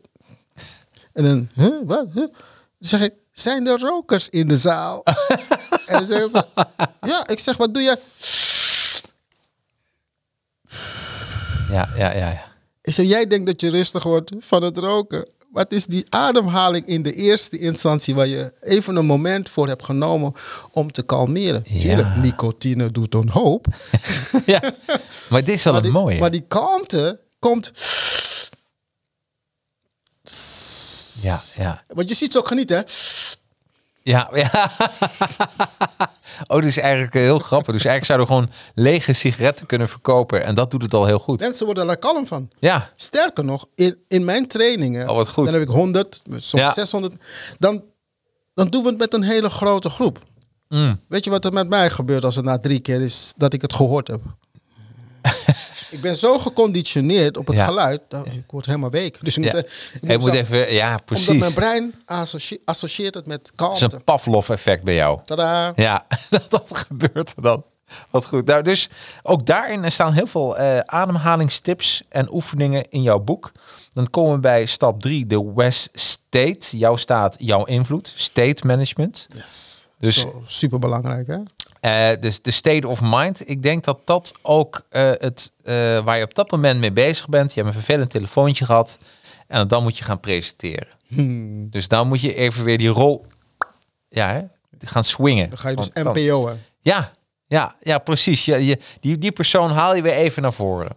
Speaker 3: En dan, huh, wat, huh? Dan zeg ik, zijn er rokers in de zaal? en dan zeggen ze, ja, ik zeg, wat doe je?
Speaker 1: ja, ja, ja. ja.
Speaker 3: Ik zeg, jij denkt dat je rustig wordt van het roken. Wat is die ademhaling in de eerste instantie waar je even een moment voor hebt genomen om te kalmeren?
Speaker 1: Ja.
Speaker 3: Tuurlijk, nicotine doet een hoop.
Speaker 1: ja. Maar dit is wel een
Speaker 3: die,
Speaker 1: mooie.
Speaker 3: maar die kalmte komt.
Speaker 1: Ja, ja.
Speaker 3: Want je ziet ze ook genieten, hè?
Speaker 1: Ja, ja. Oh, dit is eigenlijk heel grappig. Dus eigenlijk zouden we gewoon lege sigaretten kunnen verkopen. En dat doet het al heel goed.
Speaker 3: Mensen worden daar kalm van.
Speaker 1: Ja,
Speaker 3: Sterker nog, in, in mijn trainingen,
Speaker 1: Oh, wat goed.
Speaker 3: dan heb ik 100, soms
Speaker 1: Ja.
Speaker 3: 600, dan, dan doen we het met een hele grote groep.
Speaker 1: Mm.
Speaker 3: Weet je wat er met mij gebeurt als het na drie keer is dat ik het gehoord heb? ik ben zo geconditioneerd op het
Speaker 1: Ja.
Speaker 3: geluid, dat ik word helemaal week. Dus ik
Speaker 1: ja.
Speaker 3: moet, eh, ik
Speaker 1: moet
Speaker 3: zelf-
Speaker 1: even, ja,
Speaker 3: Omdat
Speaker 1: precies.
Speaker 3: mijn brein associe- associeert het met
Speaker 1: Het is
Speaker 3: kalmte.
Speaker 1: een Pavlov-effect bij jou.
Speaker 3: Tadaa.
Speaker 1: Ja, dat, dat gebeurt er dan. Wat goed. Nou, dus ook daarin staan heel veel eh, ademhalingstips en oefeningen in jouw boek. Dan komen we bij stap 3, de West State. Jouw staat, jouw invloed. State management.
Speaker 3: Yes.
Speaker 1: Dus-
Speaker 3: Dus super belangrijk, hè?
Speaker 1: Eh, dus de state of mind. Ik denk dat dat ook eh, het eh, waar je op dat moment mee bezig bent. Je hebt een vervelend telefoontje gehad. En dan moet je gaan presenteren.
Speaker 3: Hmm.
Speaker 1: Dus dan moet je even weer die rol ja, hè, gaan swingen.
Speaker 3: Dan ga je dus
Speaker 1: Want dan-
Speaker 3: NPO, hè?
Speaker 1: Ja, ja, ja precies. Je, je, die, die persoon haal je weer even naar voren.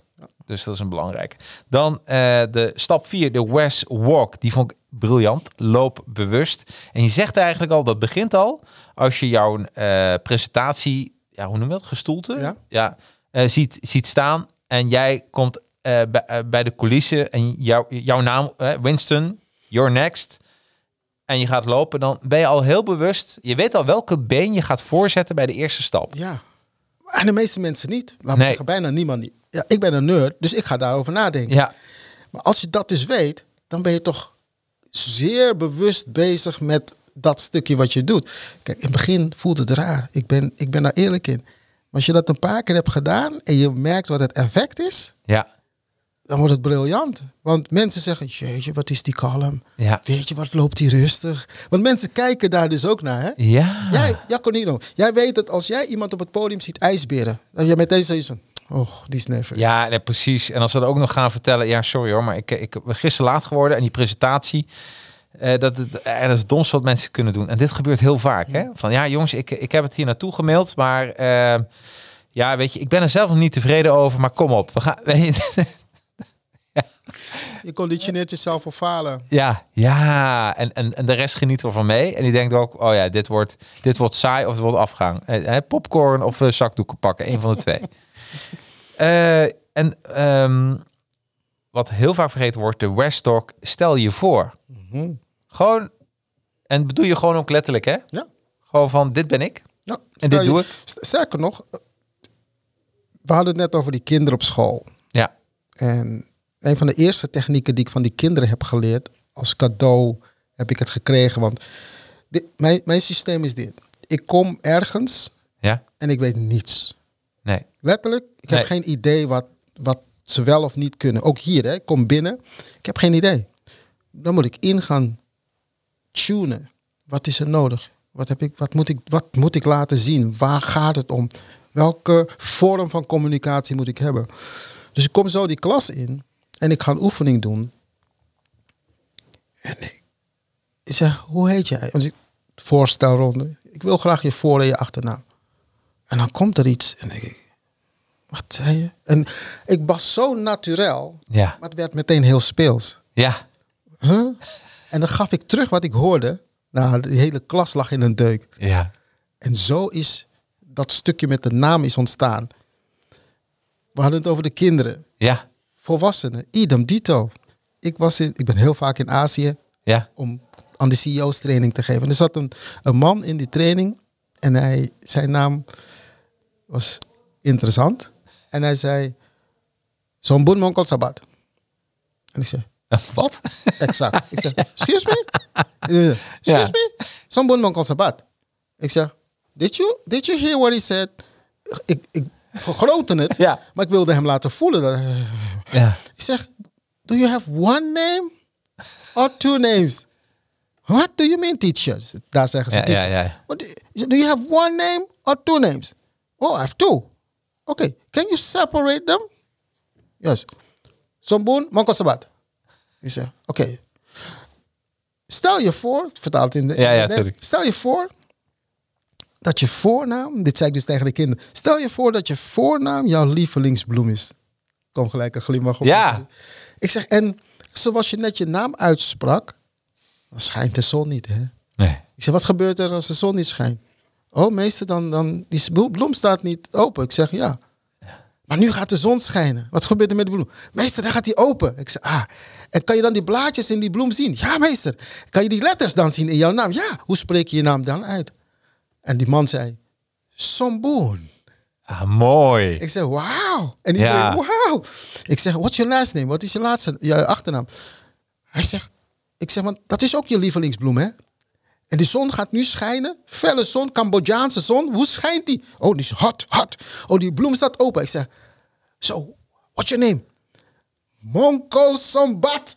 Speaker 1: Dus dat is een belangrijke. Dan de stap 4, de West Walk. Die vond ik briljant. Loop bewust. En je zegt eigenlijk al, dat begint al. Als je jouw eh, presentatie, ja, hoe noem je dat? Gestoelte?
Speaker 3: Ja.
Speaker 1: eh, ziet, ziet staan. En jij komt eh, bij, bij de coulissen. En jouw jouw naam, Winston, you're next. En je gaat lopen. Dan ben je al heel bewust. Je weet al welke been je gaat voorzetten bij de eerste stap.
Speaker 3: Ja. En de meeste mensen niet. Laat me
Speaker 1: Nee.
Speaker 3: zeggen, bijna niemand. niet. Ja, ik ben een nerd, dus ik ga daarover nadenken.
Speaker 1: Ja,
Speaker 3: Maar als je dat dus weet, dan ben je toch zeer bewust bezig met dat stukje wat je doet. Kijk, in het begin voelt het raar. Ik ben, ik ben daar eerlijk in. Maar als je dat een paar keer hebt gedaan en je merkt wat het effect is,
Speaker 1: Ja.
Speaker 3: dan wordt het briljant. Want mensen zeggen, jeetje, wat is die kalm?
Speaker 1: Ja.
Speaker 3: Weet je, wat loopt die rustig? Want mensen kijken daar dus ook naar, hè?
Speaker 1: Ja.
Speaker 3: Jij, Jaconino, jij weet dat als jij iemand op het podium ziet ijsberen, dan je meteen zoiets van, oh, die is.
Speaker 1: Ja, nee, precies. En als ze dat ook nog gaan vertellen, ja, sorry hoor, maar ik, ik ben gisteren laat geworden en die presentatie, eh, dat, het, eh, dat is het wat mensen kunnen doen. En dit gebeurt heel vaak, hè? Van ja, jongens, ik, ik heb het hier naartoe gemaild, maar eh, ja, weet je, ik ben er zelf nog niet tevreden over, maar kom op, we gaan. je,
Speaker 3: conditioneert jezelf voor falen.
Speaker 1: ja, ja, en, en, en de rest geniet ervan mee. En die denkt ook, oh ja, dit wordt, dit wordt saai of het wordt afgang. Eh, popcorn of eh, zakdoeken pakken, een van de twee. En ehm, wat heel vaak vergeten wordt, de Weststock, stel je voor. Gewoon, en bedoel je gewoon ook letterlijk, hè?
Speaker 3: Ja.
Speaker 1: Gewoon van, dit ben ik.
Speaker 3: Ja,
Speaker 1: En dit
Speaker 3: je-
Speaker 1: doe ik.
Speaker 3: st- Sterker nog, we hadden het net over die kinderen op school.
Speaker 1: Ja,
Speaker 3: En een van de eerste technieken die ik van die kinderen heb geleerd, als cadeau heb ik het gekregen. Want dit, mijn, mijn systeem is dit. Ik kom ergens
Speaker 1: ja,
Speaker 3: en ik weet niets.
Speaker 1: nee.
Speaker 3: Letterlijk, ik heb geen idee wat, wat ze wel of niet kunnen. Ook hier, hè, ik kom binnen, ik heb geen idee. Dan moet ik in gaan tunen. Wat is er nodig? Wat, heb ik, wat, moet ik, wat moet ik laten zien? Waar gaat het om? Welke vorm van communicatie moet ik hebben? Dus ik kom zo die klas in en ik ga een oefening doen. En ik, ik zeg, hoe heet jij? Dus ik, voorstelronde. Ik wil graag je voor- en je achternaam. En dan komt er iets en denk ik, wat zei je? En ik was zo naturel,
Speaker 1: Ja,
Speaker 3: maar het werd meteen heel speels.
Speaker 1: ja,
Speaker 3: Huh? En dan gaf ik terug wat ik hoorde. Nou, de hele klas lag in een deuk.
Speaker 1: ja.
Speaker 3: En zo is dat stukje met de naam is ontstaan. We hadden het over de kinderen.
Speaker 1: Ja,
Speaker 3: Volwassenen, idem dito. Ik, was in, ik ben heel vaak in Azië
Speaker 1: ja,
Speaker 3: om aan de CEO's training te geven. En er zat een, een man in die training en hij, zijn naam was interessant. En hij zei, zo'n monkel sabat. En ik zei,
Speaker 1: Wat?
Speaker 3: exact. Ik zeg, excuse me? Excuse
Speaker 1: Ja.
Speaker 3: me? Zo'n boen monkel sabat. Ik zeg, did you, did you hear what he said? Ik, ik vergrootte het,
Speaker 1: Ja.
Speaker 3: maar ik wilde hem laten voelen. Dat,
Speaker 1: Ja.
Speaker 3: ik zeg, do you have one name or two names? What do you mean, teacher? Daar zeggen ze
Speaker 1: Ja, ja,
Speaker 3: teacher.
Speaker 1: ja.
Speaker 3: What do, you, do you have one name or two names? Oh, I have two. Okay, can you separate them? Yes. Sombun, Monko Sabat. Ik zeg, oké. Stel je voor, vertaald in de...
Speaker 1: Ja, ja.
Speaker 3: Stel je voor dat je voornaam, dit zei ik dus tegen de kinderen. Stel je voor dat je voornaam jouw lievelingsbloem is. Kom gelijk een glimlach op.
Speaker 1: Ja.
Speaker 3: Ik zeg, en zoals je net je naam uitsprak, dan schijnt de zon niet, hè?
Speaker 1: Nee.
Speaker 3: Ik zeg, wat gebeurt er als de zon niet schijnt? Oh, meester, dan, dan die blo- bloem staat niet open. Ik zeg, ja. Maar nu gaat de zon schijnen. Wat gebeurt er met de bloem? Meester, dan gaat die open. Ik zeg, ah. En kan je dan die blaadjes in die bloem zien? Ja, meester. Kan je die letters dan zien in jouw naam? Ja. Hoe spreek je je naam dan uit? En die man zei, Somboon.
Speaker 1: Ah, mooi.
Speaker 3: Ik zeg, wauw. En die
Speaker 1: Ja.
Speaker 3: zei, wauw. Ik zeg, what's your last name? Wat is je laatste, je achternaam? Hij zegt, ik zeg, want dat is ook je lievelingsbloem, hè? En die zon gaat nu schijnen. Felle zon, Cambodjaanse zon. Hoe schijnt die? Oh, die is hot, hot. Oh, die bloem staat open. Ik zeg, so, what's your name? Monkel Sombat.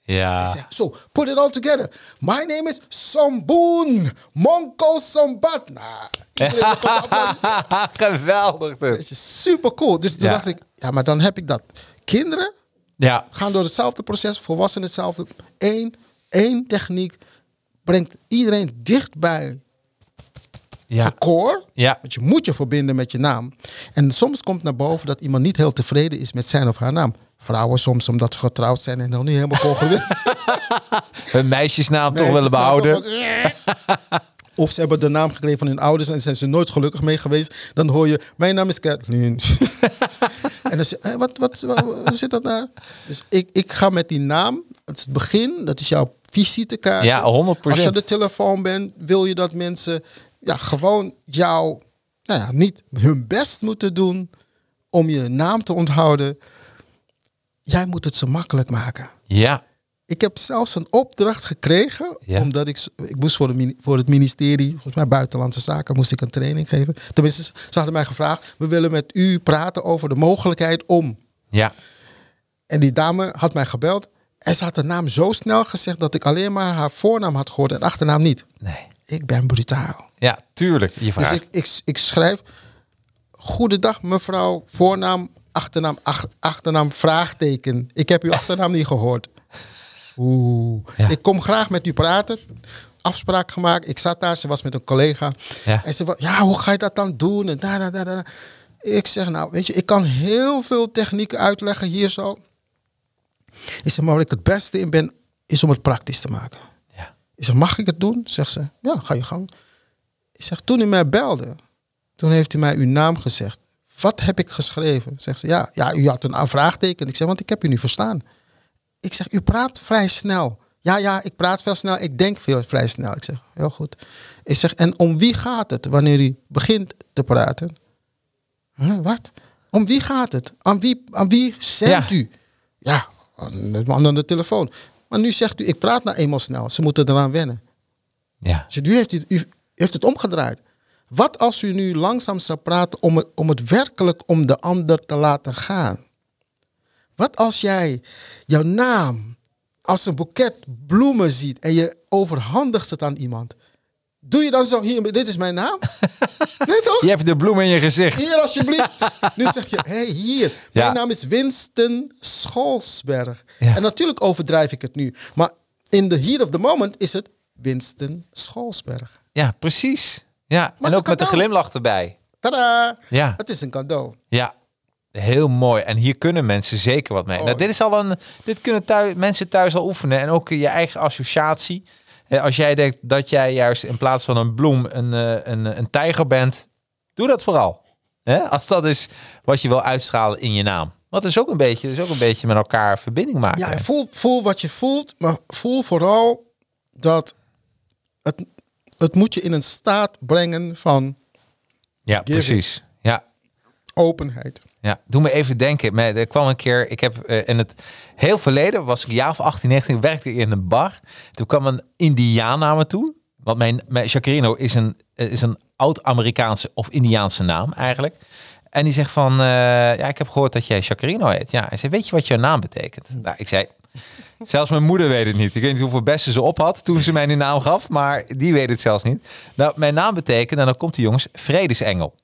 Speaker 1: Ja.
Speaker 3: zeg, so, put it all together. My name is Somboon. Monkel Sombat. Nou.
Speaker 1: Geweldig
Speaker 3: Dat
Speaker 1: dus.
Speaker 3: is super cool. Dus toen
Speaker 1: Ja.
Speaker 3: dacht ik, ja, maar dan heb ik dat. Kinderen
Speaker 1: Ja.
Speaker 3: gaan door hetzelfde proces, volwassenen hetzelfde. Eén, één techniek brengt iedereen dicht bij
Speaker 1: Ja.
Speaker 3: core.
Speaker 1: Ja.
Speaker 3: Want je moet je verbinden met je naam. En soms komt naar boven dat iemand niet heel tevreden is met zijn of haar naam. Vrouwen soms omdat ze getrouwd zijn en nog niet helemaal congruent.
Speaker 1: Hun meisjesnaam toch willen behouden.
Speaker 3: wat- Of ze hebben de naam gekregen van hun ouders en zijn ze nooit gelukkig mee geweest. Dan hoor je, mijn naam is Kathleen. en dan zeg je, "Hé, wat, wat, hoe zit dat nou? Dus ik, ik ga met die naam, het is het begin, dat is jouw visitekaart.
Speaker 1: Ja, 100%.
Speaker 3: Als je de telefoon bent, wil je dat mensen ja, gewoon jou, nou ja, niet hun best moeten doen om je naam te onthouden. Jij moet het zo makkelijk maken.
Speaker 1: Ja.
Speaker 3: Ik heb zelfs een opdracht gekregen,
Speaker 1: Ja.
Speaker 3: omdat ik, ik moest voor, de, voor het ministerie, volgens mij Buitenlandse Zaken, moest ik een training geven. Tenminste, ze hadden mij gevraagd, we willen met u praten over de mogelijkheid om.
Speaker 1: Ja.
Speaker 3: En die dame had mij gebeld en ze had de naam zo snel gezegd dat ik alleen maar haar voornaam had gehoord en achternaam niet.
Speaker 1: Nee.
Speaker 3: Ik ben brutaal.
Speaker 1: Ja, tuurlijk. Je vraagt.
Speaker 3: Dus ik, ik, ik schrijf, goedendag mevrouw, voornaam, achternaam, ach- achternaam, vraagteken. Ik heb uw achternaam niet gehoord. Oeh.
Speaker 1: Ja.
Speaker 3: Ik kom graag met u praten. Afspraak gemaakt. Ik zat daar, ze was met een collega.
Speaker 1: Ja.
Speaker 3: En ze was, ja, hoe ga je dat dan doen? En da, da, da, da. Ik zeg, nou, weet je, ik kan heel veel technieken uitleggen hier zo. Ik zeg, maar waar ik het beste in ben, is om het praktisch te maken.
Speaker 1: ja.
Speaker 3: Ik zeg, mag ik het doen? Zegt ze, ja, ga je gang. Ik zeg, toen u mij belde, toen heeft u mij uw naam gezegd. Wat heb ik geschreven? Zegt ze, ja, ja u had een vraagteken. Ik zeg, want ik heb u niet verstaan. Ik zeg, u praat vrij snel. Ja, ja, ik praat veel snel. Ik denk veel vrij snel. Ik zeg, heel goed. Ik zeg, en om wie gaat het wanneer u begint te praten? Huh, wat? Om wie gaat het? Aan wie, aan wie zendt
Speaker 1: Ja.
Speaker 3: u? Ja, aan aan de telefoon. Maar nu zegt u, ik praat nou eenmaal snel. Ze moeten eraan wennen.
Speaker 1: Ja.
Speaker 3: Dus u heeft, u heeft het omgedraaid. Wat als u nu langzaam zou praten om het, om het werkelijk om de ander te laten gaan? Wat als jij jouw naam als een boeket bloemen ziet en je overhandigt het aan iemand? Doe je dan zo, hier, dit is mijn naam? Nee toch?
Speaker 1: Je hebt de bloem in je gezicht.
Speaker 3: Hier alsjeblieft. Nu zeg je, hé, hey, hier. Mijn naam is Winston Scholsberg.
Speaker 1: Ja.
Speaker 3: En natuurlijk overdrijf ik het nu. Maar in the heat of the moment is het Winston Scholsberg.
Speaker 1: Ja, precies. Ja,
Speaker 3: Maar
Speaker 1: en ook met een glimlach erbij.
Speaker 3: Tada!
Speaker 1: Ja.
Speaker 3: Het is een cadeau.
Speaker 1: Ja, heel mooi. En hier kunnen mensen zeker wat mee.
Speaker 3: Oh.
Speaker 1: Nou, dit is al een. Dit kunnen thuis, mensen thuis al oefenen. En ook je eigen associatie. Eh, Als jij denkt dat jij juist in plaats van een bloem een, eh, een, een tijger bent, doe dat vooral. Als dat is wat je wil uitstralen in je naam. Want is ook een beetje, is ook een beetje met elkaar verbinding maken.
Speaker 3: Ja, voel, voel wat je voelt, maar voel vooral dat het, het moet je in een staat brengen van
Speaker 1: ja precies. Ja,
Speaker 3: openheid.
Speaker 1: Ja, doe me even denken. Er kwam een keer, ik heb eh, in het heel verleden, was ik jaar of 18, 19, werkte ik in een bar. Toen kwam een Indiaan naar me toe. Want mijn, mijn Jacarino is een, eh, is een oud-Amerikaanse of Indiaanse naam eigenlijk. En die zegt van, eh, ja, ik heb gehoord dat jij Jacarino heet. Ja, hij zei, weet je wat jouw naam betekent? Nou, ik zei, zelfs mijn moeder weet het niet. Ik weet niet hoeveel bessen ze op had toen ze mij die naam gaf, maar die weet het zelfs niet. Nou, mijn naam betekent, en dan komt de jongens, vredesengel.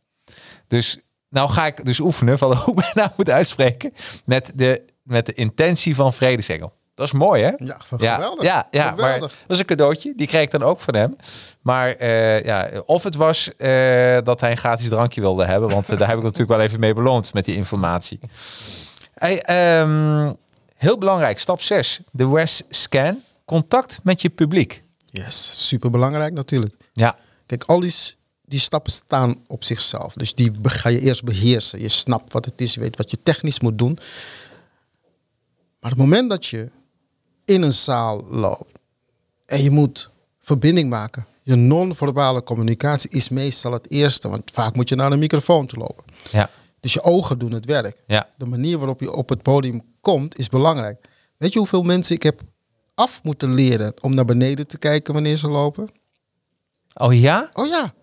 Speaker 1: Dus nou ga ik dus oefenen van hoe ik mijn naam moet uitspreken met de, met de intentie van vredesengel. Dat is mooi, hè?
Speaker 3: Ja,
Speaker 1: ja,
Speaker 3: geweldig.
Speaker 1: Ja, ja maar
Speaker 3: Geweldig.
Speaker 1: dat was een cadeautje. Die kreeg ik dan ook van hem. Maar eh, ja, of het was eh, dat hij een gratis drankje wilde hebben. Want eh, daar heb ik natuurlijk wel even mee beloond met die informatie. Hey, ehm, heel belangrijk, stap 6. De West Scan. Contact met je publiek.
Speaker 3: Yes, super belangrijk natuurlijk.
Speaker 1: Ja,
Speaker 3: Kijk, al die, die stappen staan op zichzelf. Dus die ga je eerst beheersen. Je snapt wat het is, je weet wat je technisch moet doen. Maar het moment dat je in een zaal loopt en je moet verbinding maken. Je non-verbale communicatie is meestal het eerste. Want vaak moet je naar een microfoon toe lopen.
Speaker 1: ja,
Speaker 3: Dus je ogen doen het werk.
Speaker 1: ja.
Speaker 3: De manier waarop je op het podium komt is belangrijk. Weet je hoeveel mensen ik heb af moeten leren om naar beneden te kijken wanneer ze lopen?
Speaker 1: Oh ja?
Speaker 3: Oh ja.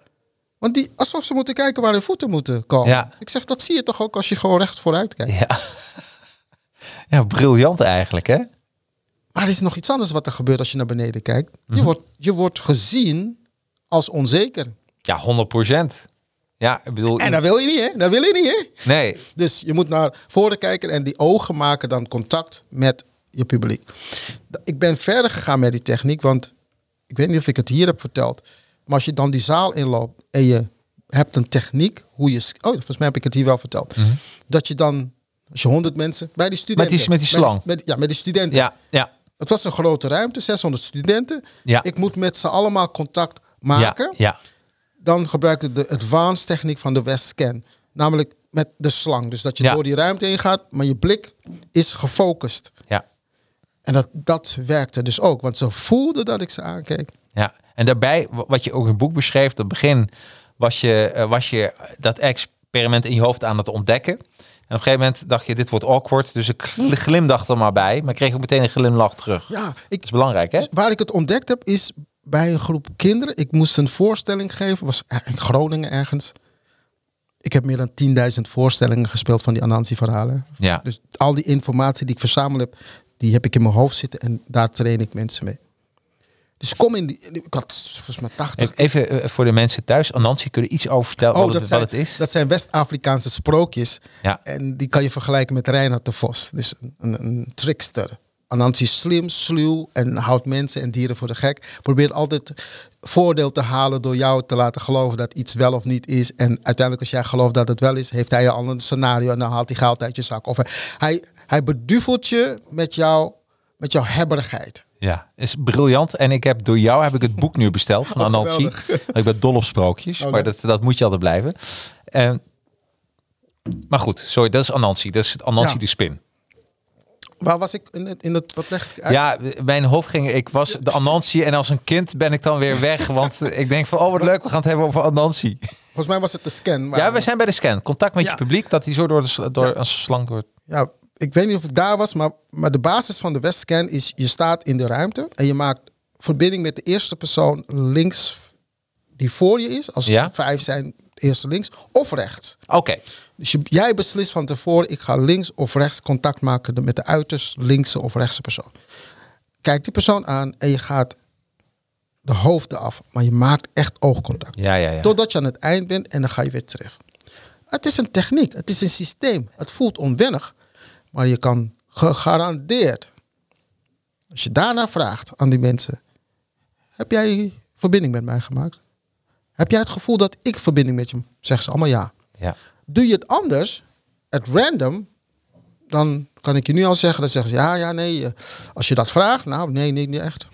Speaker 3: Want die, alsof ze moeten kijken waar hun voeten moeten komen.
Speaker 1: Ja.
Speaker 3: Ik zeg, dat zie je toch ook als je gewoon recht vooruit kijkt.
Speaker 1: Ja. Ja, briljant eigenlijk, hè?
Speaker 3: Maar er is nog iets anders wat er gebeurt als je naar beneden kijkt.
Speaker 1: Mhm.
Speaker 3: Je, wordt, je wordt gezien als onzeker.
Speaker 1: Ja, 100 Ja, ik bedoel...
Speaker 3: En dat wil je niet, hè? Dat wil je niet, hè?
Speaker 1: Nee,
Speaker 3: Dus je moet naar voren kijken en die ogen maken dan contact met je publiek. Ik ben verder gegaan met die techniek, want ik weet niet of ik het hier heb verteld. Maar als je dan die zaal inloopt en je hebt een techniek, hoe je... Oh, volgens mij heb ik het hier wel verteld. Dat je dan, als je 100 mensen, bij die studenten...
Speaker 1: Mhm. met die slang.
Speaker 3: Met, ja, met die studenten.
Speaker 1: ja, ja,
Speaker 3: Het was een grote ruimte, 600 studenten.
Speaker 1: Ja.
Speaker 3: Ik moet met ze allemaal contact maken
Speaker 1: ja, ja,
Speaker 3: dan gebruik ik de advanced techniek van de West Scan. Namelijk met de slang. Dus dat je
Speaker 1: Ja.
Speaker 3: door die ruimte heen gaat, maar je blik is gefocust.
Speaker 1: ja,
Speaker 3: En dat, dat werkte dus ook, want ze voelden dat ik ze aankeek.
Speaker 1: ja. En daarbij, wa- wat je ook in het boek beschreef, dat begin was je, eh, was je dat experiment in je hoofd aan het ontdekken. En op een gegeven moment dacht je, dit wordt awkward. Dus ik gl- glimdacht er maar bij. Maar kreeg ook meteen een glimlach terug.
Speaker 3: Ja, ik,
Speaker 1: Dat is belangrijk, hè?
Speaker 3: Waar ik het ontdekt heb, is bij een groep kinderen. Ik moest een voorstelling geven, was in Groningen ergens. Ik heb meer dan 10.000 voorstellingen gespeeld van die Anansi-verhalen.
Speaker 1: Ja.
Speaker 3: Dus al die informatie die ik verzameld heb, die heb ik in mijn hoofd zitten en daar train ik mensen mee. Dus kom in die, ik had volgens mij 80.
Speaker 1: Even eh, voor de mensen thuis. Anansi, kun je iets over vertellen
Speaker 3: Oh,
Speaker 1: wat,
Speaker 3: dat
Speaker 1: het,
Speaker 3: zijn,
Speaker 1: wat het is?
Speaker 3: dat zijn West-Afrikaanse sprookjes.
Speaker 1: Ja.
Speaker 3: En die kan je vergelijken met Reinhard de Vos. Dus een, een, een trickster. Anansi is slim, sluw en houdt mensen en dieren voor de gek. Probeert altijd voordeel te halen door jou te laten geloven dat iets wel of niet is. En uiteindelijk als jij gelooft dat het wel is, heeft hij al een scenario en dan haalt hij geld uit je zak. Of hij, hij beduvelt je met, jou, met jouw hebberigheid.
Speaker 1: Ja, is briljant. En ik heb door jou heb ik het boek nu besteld van
Speaker 3: Oh,
Speaker 1: Anansi. ik ben dol op sprookjes,
Speaker 3: Oh,
Speaker 1: maar dat, dat moet je altijd blijven. En, maar goed, sorry, dat is Anansi. Dat is Anansi
Speaker 3: Ja.
Speaker 1: de spin.
Speaker 3: Waar was ik in het, in het wat leg ik uit?
Speaker 1: Ja, mijn hoofd ging, ik was de Anansi en als een kind ben ik dan weer weg. Want ik denk van, oh wat leuk, we gaan het hebben over Anansi.
Speaker 3: Volgens mij was het de scan. maar-
Speaker 1: Ja, we zijn bij de scan. Contact met
Speaker 3: Ja.
Speaker 1: je publiek, dat hij zo door, de, door
Speaker 3: Ja.
Speaker 1: een slang door...
Speaker 3: ja, ik weet niet of ik daar was, maar, maar de basis van de Westscan is: je staat in de ruimte en je maakt verbinding met de eerste persoon links die voor je is. Als het
Speaker 1: Ja.
Speaker 3: vijf zijn, eerste links of rechts.
Speaker 1: Oké,
Speaker 3: Dus je, jij beslist van tevoren: ik ga links of rechts contact maken met de uiterst linkse of rechtse persoon. Kijk die persoon aan en je gaat de hoofden af, maar je maakt echt oogcontact.
Speaker 1: ja, ja, ja.
Speaker 3: Totdat je aan het eind bent en dan ga je weer terug. Het is een techniek, het is een systeem. Het voelt onwennig, maar je kan gegarandeerd, als je daarna vraagt aan die mensen, heb jij verbinding met mij gemaakt? Heb jij het gevoel dat ik verbinding met je? Zeggen ze allemaal ja.
Speaker 1: ja.
Speaker 3: Doe je het anders, at random, dan kan ik je nu al zeggen, dan zeggen ze ja, ja, nee. eh, Als je dat vraagt, nou, nee, nee, niet echt.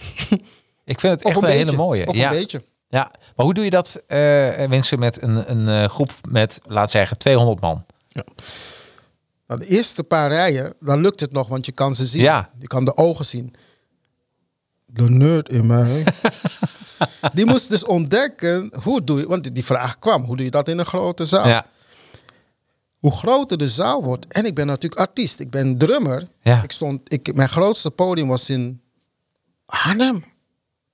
Speaker 1: Ik vind het
Speaker 3: Of
Speaker 1: echt
Speaker 3: een
Speaker 1: een, hele mooie.
Speaker 3: Of
Speaker 1: ja.
Speaker 3: een beetje.
Speaker 1: Ja, maar hoe doe je dat, eh mensen, met een, een eh, groep met, laat zeggen, 200 man?
Speaker 3: Nou, de eerste paar rijen, dan lukt het nog, want je kan ze zien.
Speaker 1: Ja.
Speaker 3: Je kan de ogen zien. De nerd in mij. die moest dus ontdekken, hoe doe je, want die vraag kwam, hoe doe je dat in een grote zaal?
Speaker 1: Ja,
Speaker 3: Hoe groter de zaal wordt, en ik ben natuurlijk artiest, ik ben drummer.
Speaker 1: Ja.
Speaker 3: Ik stond, ik, mijn grootste podium was in Haarlem.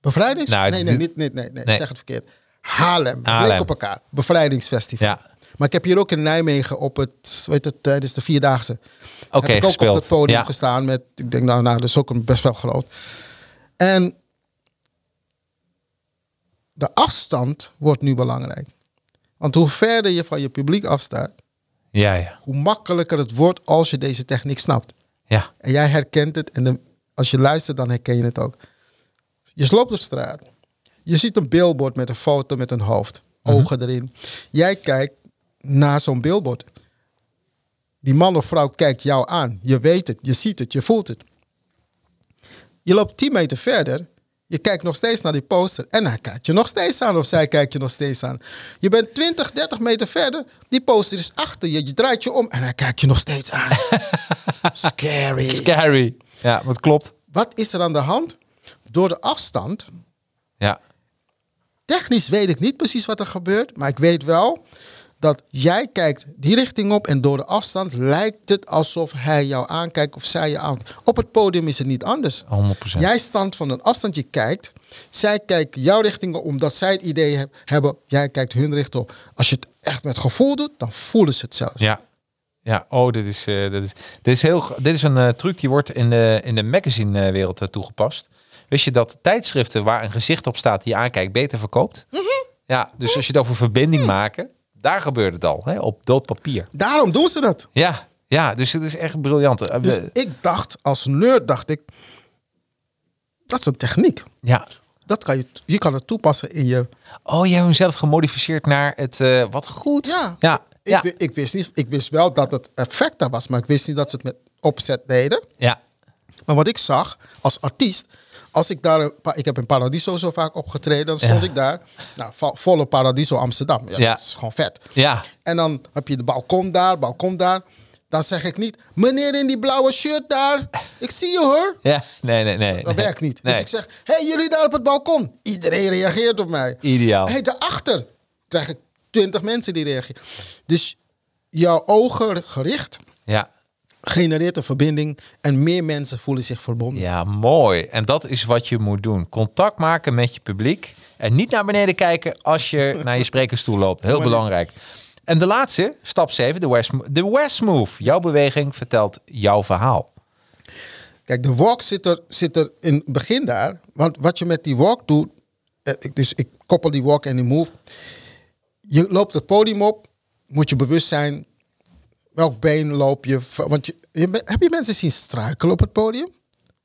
Speaker 3: Bevrijdings?
Speaker 1: Nou,
Speaker 3: nee, nee, niet, nee, nee, nee, zeg het verkeerd. Haarlem,
Speaker 1: Haarlem.
Speaker 3: Op elkaar. Bevrijdingsfestival.
Speaker 1: Ja.
Speaker 3: Maar ik heb hier ook in Nijmegen op het, weet het, tijdens de Vierdaagse.
Speaker 1: Oké,
Speaker 3: heb ik ook
Speaker 1: gespeeld.
Speaker 3: op het podium
Speaker 1: Ja.
Speaker 3: gestaan met, ik denk nou, nou, dat is ook een best wel groot. En de afstand wordt nu belangrijk. Want hoe verder je van je publiek afstaat,
Speaker 1: ja, ja.
Speaker 3: hoe makkelijker het wordt als je deze techniek snapt.
Speaker 1: ja.
Speaker 3: En jij herkent het en de, als je luistert, dan herken je het ook. Je loopt op straat. Je ziet een billboard met een foto met een hoofd. Ogen erin. Jij kijkt naar zo'n billboard. Die man of vrouw kijkt jou aan. Je weet het, je ziet het, je voelt het. Je loopt 10 meter verder. Je kijkt nog steeds naar die poster. En hij kijkt je nog steeds aan of zij kijkt je nog steeds aan. Je bent 20, 30 meter verder. Die poster is achter je. Je draait je om en hij kijkt je nog steeds aan. Scary.
Speaker 1: Scary. Ja, wat klopt.
Speaker 3: Wat is er aan de hand? Door de afstand.
Speaker 1: Ja.
Speaker 3: Technisch weet ik niet precies wat er gebeurt. Maar ik weet wel dat jij kijkt die richting op. En door de afstand lijkt het alsof hij jou aankijkt of zij je aankijkt. Op het podium is het niet anders.
Speaker 1: 100%.
Speaker 3: Jij staat van een afstand, je kijkt. Zij kijken jouw richting op omdat zij het idee heb- hebben. Jij kijkt hun richting op. Als je het echt met gevoel doet, dan voelen ze het zelfs.
Speaker 1: Ja. Ja, oh, dit is, eh, dit is, dit is, heel, dit is een eh, truc die wordt in de, in de magazine-wereld eh, toegepast. Wist je dat tijdschriften waar een gezicht op staat die je aankijkt beter verkoopt?
Speaker 3: Mhm.
Speaker 1: Ja, dus als je het over verbinding maken, daar gebeurt het al, hè, op dood papier.
Speaker 3: Daarom doen ze dat.
Speaker 1: Ja, ja, dus het is echt briljant. Eh,
Speaker 3: Dus ik dacht, als nerd dacht ik, dat is een techniek.
Speaker 1: ja.
Speaker 3: Dat kan je, je kan het toepassen in je.
Speaker 1: Oh, je hebt hem zelf gemodificeerd naar het eh, wat goed.
Speaker 3: Ja.
Speaker 1: ja.
Speaker 3: Ik,
Speaker 1: ja.
Speaker 3: ik, wist niet, ik wist wel dat het effect daar was, maar ik wist niet dat ze het met opzet deden.
Speaker 1: ja.
Speaker 3: Maar wat ik zag als artiest, als ik daar, een ik heb in Paradiso zo vaak opgetreden, dan stond
Speaker 1: Ja.
Speaker 3: ik daar, nou, vo- volle Paradiso Amsterdam. Ja,
Speaker 1: Ja.
Speaker 3: Dat is gewoon vet.
Speaker 1: Ja.
Speaker 3: En dan heb je de balkon daar, balkon daar. Dan zeg ik niet, meneer in die blauwe shirt daar, ik zie je hoor.
Speaker 1: Ja, nee, nee, nee.
Speaker 3: Dat
Speaker 1: nee.
Speaker 3: werkt niet.
Speaker 1: Nee.
Speaker 3: Dus ik zeg, hé, hey, jullie daar op het balkon. Iedereen reageert op mij.
Speaker 1: Ideaal.
Speaker 3: Hé, hey, daarachter krijg ik twintig mensen die reageren. Dus jouw ogen gericht,
Speaker 1: Ja.
Speaker 3: Genereert een verbinding en meer mensen voelen zich verbonden.
Speaker 1: Ja, mooi. En dat is wat je moet doen. Contact maken met je publiek. En niet naar beneden kijken als je naar je sprekersstoel loopt. Heel belangrijk. En de laatste, stap 7, de West, de West Move. Jouw beweging vertelt jouw verhaal.
Speaker 3: Kijk, de walk zit er, zit er in het begin daar. Want wat je met die walk doet, eh, dus ik koppel die walk en die move. Je loopt het podium op, moet je bewust zijn welk been loop je. Want je, heb je mensen zien struikelen op het podium?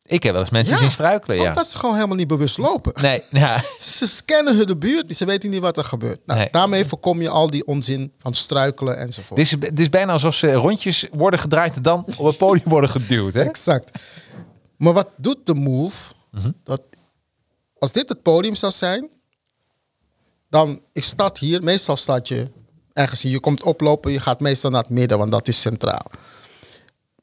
Speaker 1: Ik heb wel eens mensen
Speaker 3: Ja,
Speaker 1: zien struikelen, ja.
Speaker 3: Omdat ze gewoon helemaal niet bewust lopen.
Speaker 1: Nee, ja.
Speaker 3: Ze scannen hun de buurt, ze weten niet wat er gebeurt. Nou,
Speaker 1: Nee.
Speaker 3: Daarmee voorkom je al die onzin van struikelen enzovoort.
Speaker 1: Het is, het is bijna alsof ze rondjes worden gedraaid en dan op het podium worden geduwd. Hè?
Speaker 3: Exact. Maar wat doet de move?
Speaker 1: Mhm.
Speaker 3: dat, als dit het podium zou zijn, dan ik start hier. Meestal staat je ergens. Je komt oplopen, je gaat meestal naar het midden, want dat is centraal.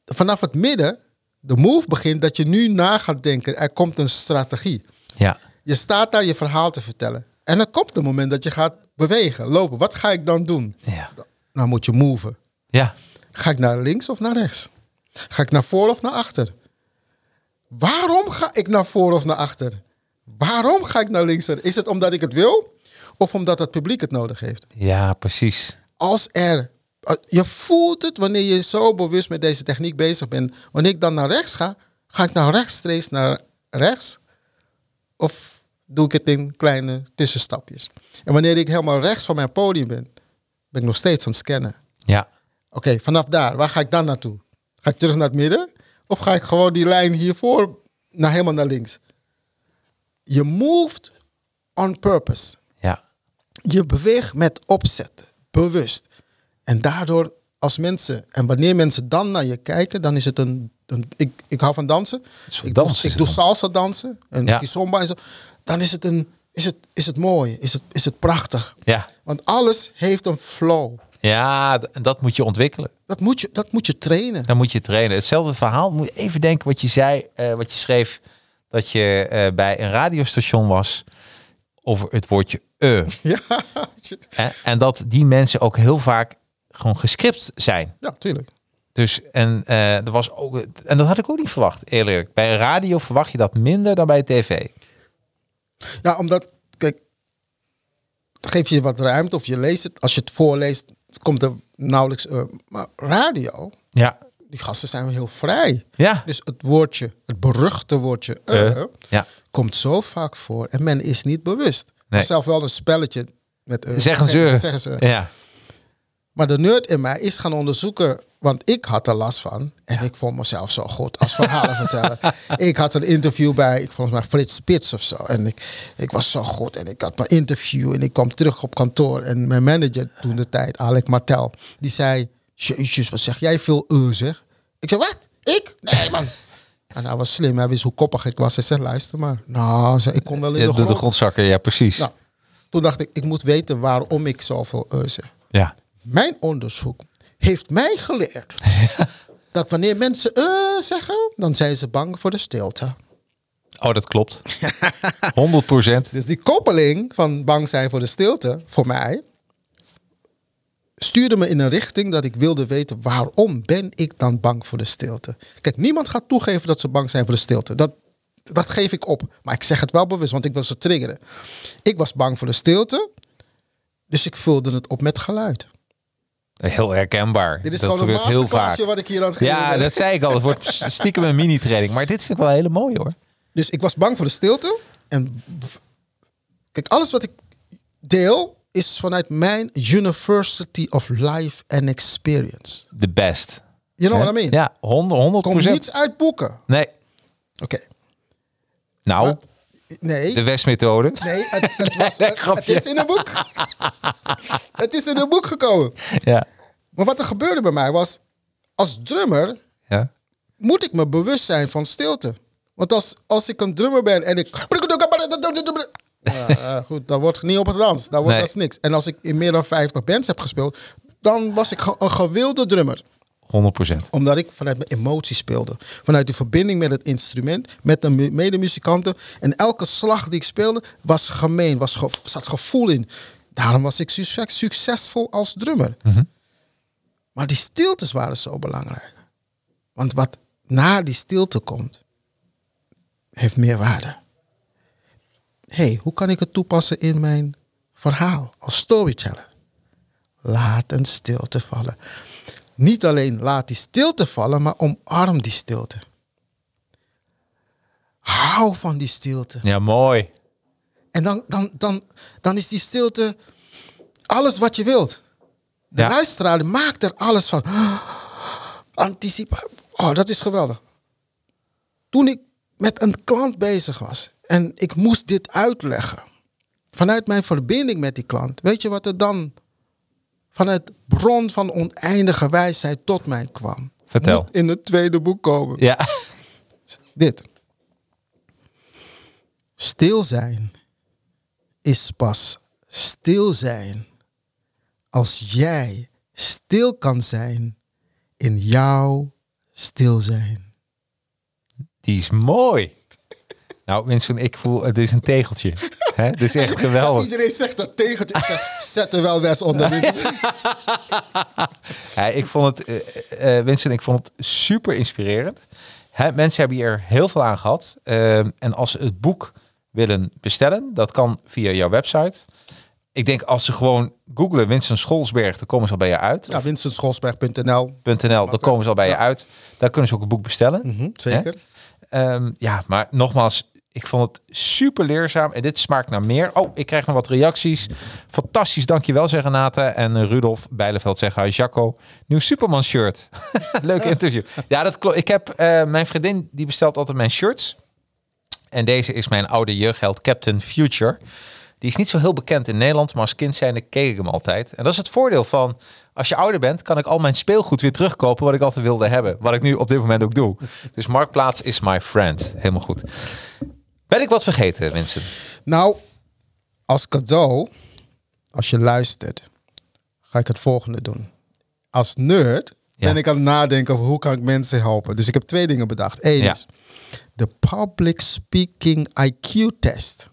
Speaker 3: Vanaf het midden, de move begint dat je nu na gaat denken. Er komt een strategie.
Speaker 1: Ja.
Speaker 3: Je staat daar je verhaal te vertellen. En dan komt het moment dat je gaat bewegen, lopen. Wat ga ik dan doen?
Speaker 1: Ja.
Speaker 3: Nou moet je moven.
Speaker 1: Ja.
Speaker 3: Ga ik naar links of naar rechts? Ga ik naar voor of naar achter? Waarom ga ik naar voor of naar achter? Waarom ga ik naar links? Is het omdat ik het wil of omdat het publiek het nodig heeft?
Speaker 1: Ja, precies.
Speaker 3: Als er, eh, je voelt het wanneer je zo bewust met deze techniek bezig bent. Wanneer ik dan naar rechts ga, ga ik nou rechtstreeks naar rechts? Of doe ik het in kleine tussenstapjes? En wanneer ik helemaal rechts van mijn podium ben, ben ik nog steeds aan het scannen.
Speaker 1: Ja.
Speaker 3: Oké, vanaf daar, waar ga ik dan naartoe? Ga ik terug naar het midden? Of ga ik gewoon die lijn hiervoor naar helemaal naar links? Je moved on purpose. Je beweegt met opzet, bewust. En daardoor, als mensen, en wanneer mensen dan naar je kijken, dan is het een. een ik, ik hou van dansen. Ik
Speaker 1: dans
Speaker 3: doe, ik doe salsa dansen en
Speaker 1: Ja.
Speaker 3: kizomba en zo. Dan is het, een, is het, is het mooi, is het, is het prachtig.
Speaker 1: Ja.
Speaker 3: Want alles heeft een flow.
Speaker 1: Ja, dat moet je ontwikkelen.
Speaker 3: Dat moet je, dat moet je trainen.
Speaker 1: Dan moet je trainen. Hetzelfde verhaal. Moet je even denken wat je zei, eh, wat je schreef. Dat je eh, bij een radiostation was over het woordje eh.
Speaker 3: Ja,
Speaker 1: En, en dat die mensen ook heel vaak gewoon gescript zijn.
Speaker 3: ja, tuurlijk.
Speaker 1: Dus en eh, er was ook, en dat had ik ook niet verwacht, eerlijk. Bij radio verwacht je dat minder dan bij tv.
Speaker 3: Ja, omdat, kijk, geef je wat ruimte of je leest het. Als je het voorleest, komt er nauwelijks. eh, maar radio,
Speaker 1: Ja.
Speaker 3: die gasten zijn heel vrij.
Speaker 1: Ja.
Speaker 3: Dus het woordje, het beruchte woordje, Eh,
Speaker 1: ja.
Speaker 3: komt zo vaak voor. En men is niet bewust.
Speaker 1: Nee.
Speaker 3: Zelf wel een spelletje met. eh,
Speaker 1: Zeggen ze.
Speaker 3: Zeggen ze.
Speaker 1: Ja.
Speaker 3: Maar de nerd in mij is gaan onderzoeken, want ik had er last van. En ik vond mezelf zo goed als verhalen vertellen. Ik had een interview bij, ik volgens mij Frits Spits of zo. En ik, ik was zo goed en ik had mijn interview en ik kwam terug op kantoor. En mijn manager toen de tijd, Alec Martel, die zei... Jezus, wat zeg jij veel eh zeg? Ik zei, wat? Ik? Nee man. En hij was slim, hij wist hoe koppig ik was. Hij zei, luister maar. Nou, ik kon wel in de,
Speaker 1: de, de
Speaker 3: grond.
Speaker 1: grondzakken, ja, precies.
Speaker 3: Nou, toen dacht ik, ik moet weten waarom ik zoveel eh zeg.
Speaker 1: Ja.
Speaker 3: Mijn onderzoek heeft mij geleerd dat wanneer mensen eh zeggen, dan zijn ze bang voor de stilte.
Speaker 1: Oh, dat klopt. 100 procent.
Speaker 3: Dus die koppeling van bang zijn voor de stilte, voor mij, stuurde me in een richting dat ik wilde weten waarom ben ik dan bang voor de stilte. Kijk, niemand gaat toegeven dat ze bang zijn voor de stilte. Dat, dat geef ik op. Maar ik zeg het wel bewust, want ik wil ze triggeren. Ik was bang voor de stilte, dus ik vulde het op met geluid.
Speaker 1: Heel herkenbaar.
Speaker 3: Dit is
Speaker 1: dat
Speaker 3: gewoon een
Speaker 1: heel vaak.
Speaker 3: wat ik hier aan het
Speaker 1: Ja,
Speaker 3: ben.
Speaker 1: dat zei ik al. Het wordt stiekem een mini-training. Maar dit vind ik wel een hele mooie hoor.
Speaker 3: Dus ik was bang voor de stilte. En kijk, alles wat ik deel is vanuit mijn University of Life and Experience.
Speaker 1: The best.
Speaker 3: You know
Speaker 1: Hè?
Speaker 3: what I mean?
Speaker 1: Ja, 100 100
Speaker 3: Komt niets uit boeken.
Speaker 1: Nee.
Speaker 3: Oké.
Speaker 1: Nou,
Speaker 3: Maar- Nee.
Speaker 1: de Westmethode.
Speaker 3: Nee, het, het, was, het, is in een boek. het is in een boek gekomen.
Speaker 1: Ja.
Speaker 3: Maar wat er gebeurde bij mij was, als drummer
Speaker 1: ja.
Speaker 3: moet ik me bewust zijn van stilte. Want als, als ik een drummer ben en ik... Ja, eh, goed, dan wordt niet op het dans. Dan wordt
Speaker 1: Nee.
Speaker 3: dat niks. En als ik in meer dan 50 bands heb gespeeld, dan was ik ge- een gewilde drummer.
Speaker 1: 100 procent.
Speaker 3: Omdat ik vanuit mijn emotie speelde. Vanuit de verbinding met het instrument, met de mu- medemuzikanten. En elke slag die ik speelde was gemeen, was ge- zat gevoel in. Daarom was ik succes, succesvol als drummer. Maar die stiltes waren zo belangrijk. Want wat na die stilte komt, heeft meer waarde. Hey, hoe kan ik het toepassen in mijn verhaal als storyteller? Laat een stilte vallen. Niet alleen laat die stilte vallen, maar omarm die stilte. Hou van die stilte.
Speaker 1: Ja, mooi.
Speaker 3: En dan, dan, dan, dan is die stilte alles wat je wilt. De
Speaker 1: Ja.
Speaker 3: luisteraar maakt er alles van. Anticipatie. Oh, dat is geweldig. Toen ik met een klant bezig was en ik moest dit uitleggen. Vanuit mijn verbinding met die klant. Weet je wat er dan vanuit bron van oneindige wijsheid tot mij kwam?
Speaker 1: Vertel.
Speaker 3: Moet in het tweede boek komen.
Speaker 1: Ja.
Speaker 3: Dit. Stil zijn is pas stil zijn als jij stil kan zijn in jouw stil zijn.
Speaker 1: Die is mooi. Nou, mensen, ik voel, het is een tegeltje. Hè? Het is echt geweldig.
Speaker 3: Iedereen zegt dat zeg, Zet er wel wes onder.
Speaker 1: Ja, ik vond het, eh eh, Winston, ik vond het super inspirerend. Hè, mensen hebben hier heel veel aan gehad. En als ze het boek willen bestellen, dat kan via jouw website. Ik denk als ze gewoon googlen Winston Scholsberg, dan komen ze al bij je uit.
Speaker 3: Ja, winstenschoolsberg.nl.
Speaker 1: .nl, dan komen ze al bij je uit. Daar kunnen ze ook het boek bestellen.
Speaker 3: Mhm, zeker.
Speaker 1: Ehm, ja, maar nogmaals, ik vond het super leerzaam. En dit smaakt naar meer. Oh, ik krijg nog wat reacties. Fantastisch, dankjewel, zeggen Renate. En eh, Rudolf Bijleveld zegt, hi Jacco, nieuw Superman shirt. Leuk interview. Ja, dat klopt. Ik heb, eh, mijn vriendin, die bestelt altijd mijn shirts. En deze is mijn oude jeugdheld Captain Future. Die is niet zo heel bekend in Nederland, maar als kind zijnde keek ik hem altijd. En dat is het voordeel van, als je ouder bent, kan ik al mijn speelgoed weer terugkopen wat ik altijd wilde hebben. Wat ik nu op dit moment ook doe. Dus Marktplaats is my friend. Helemaal goed. Ben ik wat vergeten, Vincent?
Speaker 3: Nou, als cadeau, als je luistert, ga ik het volgende doen. Als nerd
Speaker 1: Ja.
Speaker 3: ben ik aan het nadenken over hoe kan ik mensen helpen. Dus ik heb twee dingen bedacht. Eén
Speaker 1: Ja.
Speaker 3: is de Public Speaking IQ Test.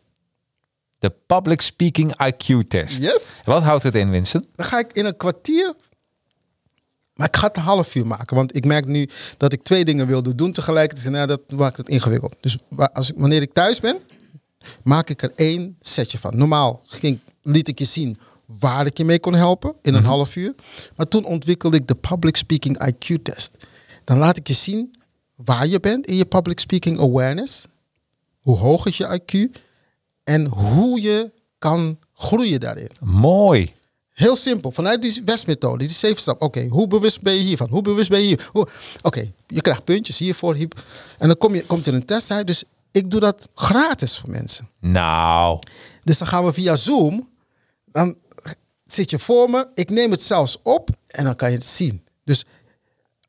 Speaker 1: De Public Speaking IQ Test.
Speaker 3: Yes.
Speaker 1: Wat houdt het in, Vincent?
Speaker 3: Dan ga ik in een kwartier. Maar ik ga het een half uur maken. Want ik merk nu dat ik twee dingen wilde doen tegelijkertijd. En nou, dat maakt het ingewikkeld. Dus als ik, wanneer ik thuis ben, maak ik er één setje van. Normaal ging, liet ik je zien waar ik je mee kon helpen in een half uur. Maar toen ontwikkelde ik de Public Speaking IQ test. Dan laat ik je zien waar je bent in je Public Speaking Awareness. Hoe hoog is je IQ? En hoe je kan groeien daarin.
Speaker 1: Mooi.
Speaker 3: Heel simpel, vanuit die West-methode, die zeven stap. Oké, hoe bewust ben je hiervan? Hoe bewust ben je hier? Oké, je krijgt puntjes hiervoor. Hier, en dan kom je, komt er een test uit. Dus ik doe dat gratis voor mensen.
Speaker 1: Nou,
Speaker 3: Dus dan gaan we via Zoom. Dan zit je voor me. Ik neem het zelfs op en dan kan je het zien. Dus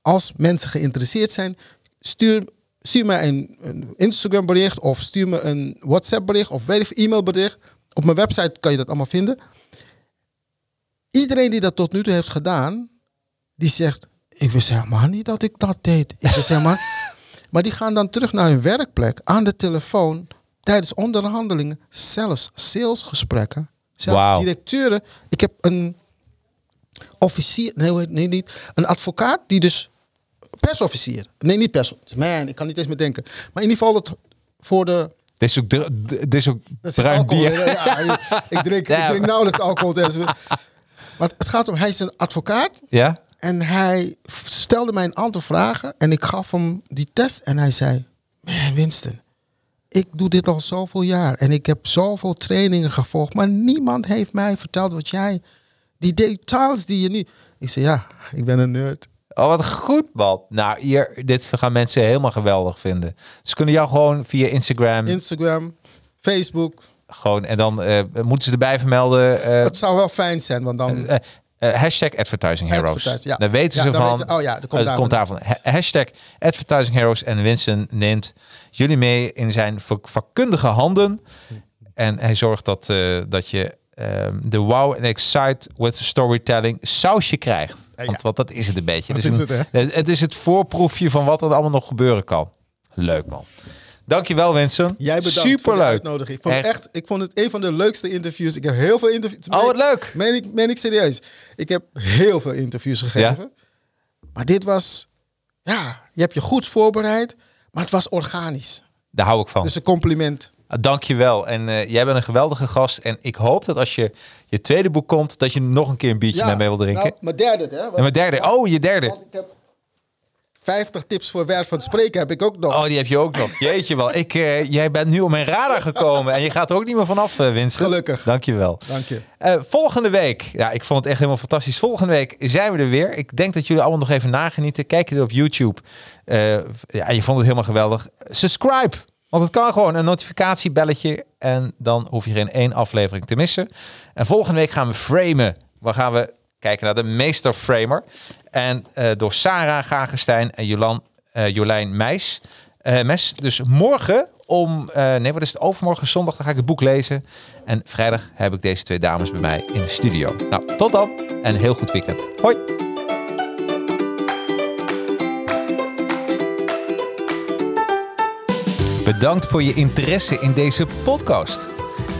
Speaker 3: als mensen geïnteresseerd zijn, stuur, stuur mij een, een Instagram bericht of stuur me een WhatsApp bericht of weet ik, e-mail bericht. Op mijn website kan je dat allemaal vinden. Iedereen die dat tot nu toe heeft gedaan, die zegt, ik wist helemaal niet dat ik dat deed. Ik wist helemaal... maar die gaan dan terug naar hun werkplek aan de telefoon tijdens onderhandelingen, zelfs salesgesprekken, zelfs directeuren. Ik heb een officier, nee, nee, niet, een advocaat die dus persofficier, nee, niet pers, man, ik kan niet eens meer denken, maar in ieder geval dat voor de
Speaker 1: dit is ook, dit is ook bruin bier.
Speaker 3: Ja, ik drink, ik drink nauwelijks alcohol. Maar het gaat om, hij is een advocaat
Speaker 1: Ja?
Speaker 3: en hij stelde mij een aantal vragen en ik gaf hem die test en hij zei, man Winston, ik doe dit al zoveel jaar en ik heb zoveel trainingen gevolgd, maar niemand heeft mij verteld wat jij, die details die je nu... Ik zei, ja, ik ben een nerd.
Speaker 1: Oh, wat goed, man. Nou, hier, dit gaan mensen helemaal geweldig vinden. Ze kunnen jou gewoon via Instagram,
Speaker 3: Instagram, Facebook.
Speaker 1: Gewoon, en dan eh, moeten ze erbij vermelden. eh,
Speaker 3: Het zou wel fijn zijn, want dan...
Speaker 1: eh, hashtag Advertising Heroes.
Speaker 3: Advertise, ja.
Speaker 1: Dan weten
Speaker 3: Ja,
Speaker 1: ze
Speaker 3: dan
Speaker 1: van.
Speaker 3: weten- oh ja, dat komt
Speaker 1: komt daarvan. Ha- Hashtag Advertising Heroes. En Winston neemt jullie mee in zijn vak- vakkundige handen. En hij zorgt dat, dat je ehm, de wow en excite with storytelling sausje krijgt. Want,
Speaker 3: ja.
Speaker 1: want dat is het een beetje.
Speaker 3: Dat
Speaker 1: Het
Speaker 3: is
Speaker 1: een-
Speaker 3: het, hè?
Speaker 1: het, het is het voorproefje van wat er allemaal nog gebeuren kan. Leuk man. Dankjewel Winston.
Speaker 3: Jij bedankt voor
Speaker 1: Super
Speaker 3: de
Speaker 1: leuk.
Speaker 3: uitnodiging. Ik vond,
Speaker 1: Echt.
Speaker 3: ik vond het een van de leukste interviews. Ik heb heel veel interviews.
Speaker 1: Oh, wat leuk.
Speaker 3: Meen ik, meen ik serieus. Ik heb heel veel interviews gegeven. Maar dit was, ja, je hebt je goed voorbereid, maar het was organisch.
Speaker 1: Daar hou ik van.
Speaker 3: Dus een compliment.
Speaker 1: Dank je wel. En eh, jij bent een geweldige gast. En ik hoop dat als je je tweede boek komt, dat je nog een keer een biertje met mij wil drinken.
Speaker 3: Nou, mijn derde, hè?
Speaker 1: en mijn derde. Oh, je derde.
Speaker 3: Want ik heb 50 tips voor werk van spreken heb ik ook nog.
Speaker 1: Oh, die heb je ook nog. Jeetje wel. Ik, eh, jij bent nu op mijn radar gekomen en je gaat er ook niet meer vanaf, uh, Winston.
Speaker 3: Gelukkig.
Speaker 1: Dank je wel.
Speaker 3: Dank je.
Speaker 1: Eh, volgende week, ja, ik vond het echt helemaal fantastisch. Volgende week zijn we er weer. Ik denk dat jullie allemaal nog even nagenieten. Kijk je er op YouTube. Ja, je vond het helemaal geweldig. Subscribe. Want het kan gewoon een notificatiebelletje en dan hoef je geen één aflevering te missen. En volgende week gaan we framen. We gaan we kijken naar de meesterframer. En eh, door Sarah Gagenstein en Jolan, eh, Jolijn Meis. eh, Mes. Dus morgen om, nee wat is het, overmorgen zondag, dan ga ik het boek lezen. En vrijdag heb ik deze twee dames bij mij in de studio. Nou, tot dan en heel goed weekend. Hoi! Bedankt voor je interesse in deze podcast.